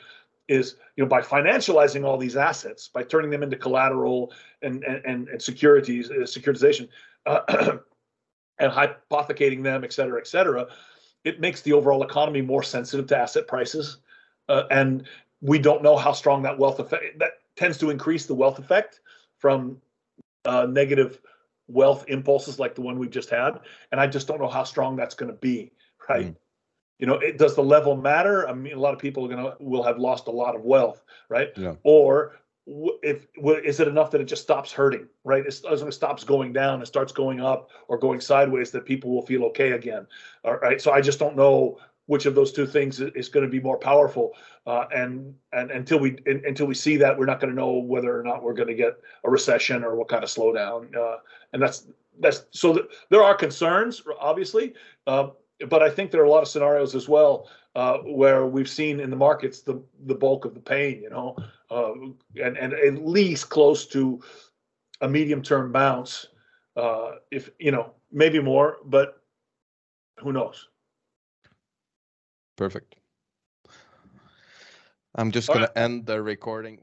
is you know by financializing all these assets by turning them into collateral and and, and securities uh, securitization uh, and hypothecating them, et cetera, et cetera, it makes the overall economy more sensitive to asset prices. Uh, and we don't know how strong that wealth effect that tends to increase the wealth effect from uh, negative wealth impulses like the one we've just had. And I just don't know how strong that's going to be, right? Mm. You know, it, does the level matter? I mean, a lot of people are gonna will have lost a lot of wealth, right? Yeah. Or if is it enough that it just stops hurting right as it stops going down it starts going up or going sideways that people will feel okay again all right so i just don't know which of those two things is going to be more powerful uh, and and until we in, until we see that we're not going to know whether or not we're going to get a recession or what kind of slowdown uh, and that's that's so th- there are concerns obviously uh, but i think there are a lot of scenarios as well uh, where we've seen in the markets the the bulk of the pain, you know, uh, and and at least close to a medium term bounce, uh, if you know maybe more, but who knows? Perfect. I'm just All gonna right. end the recording.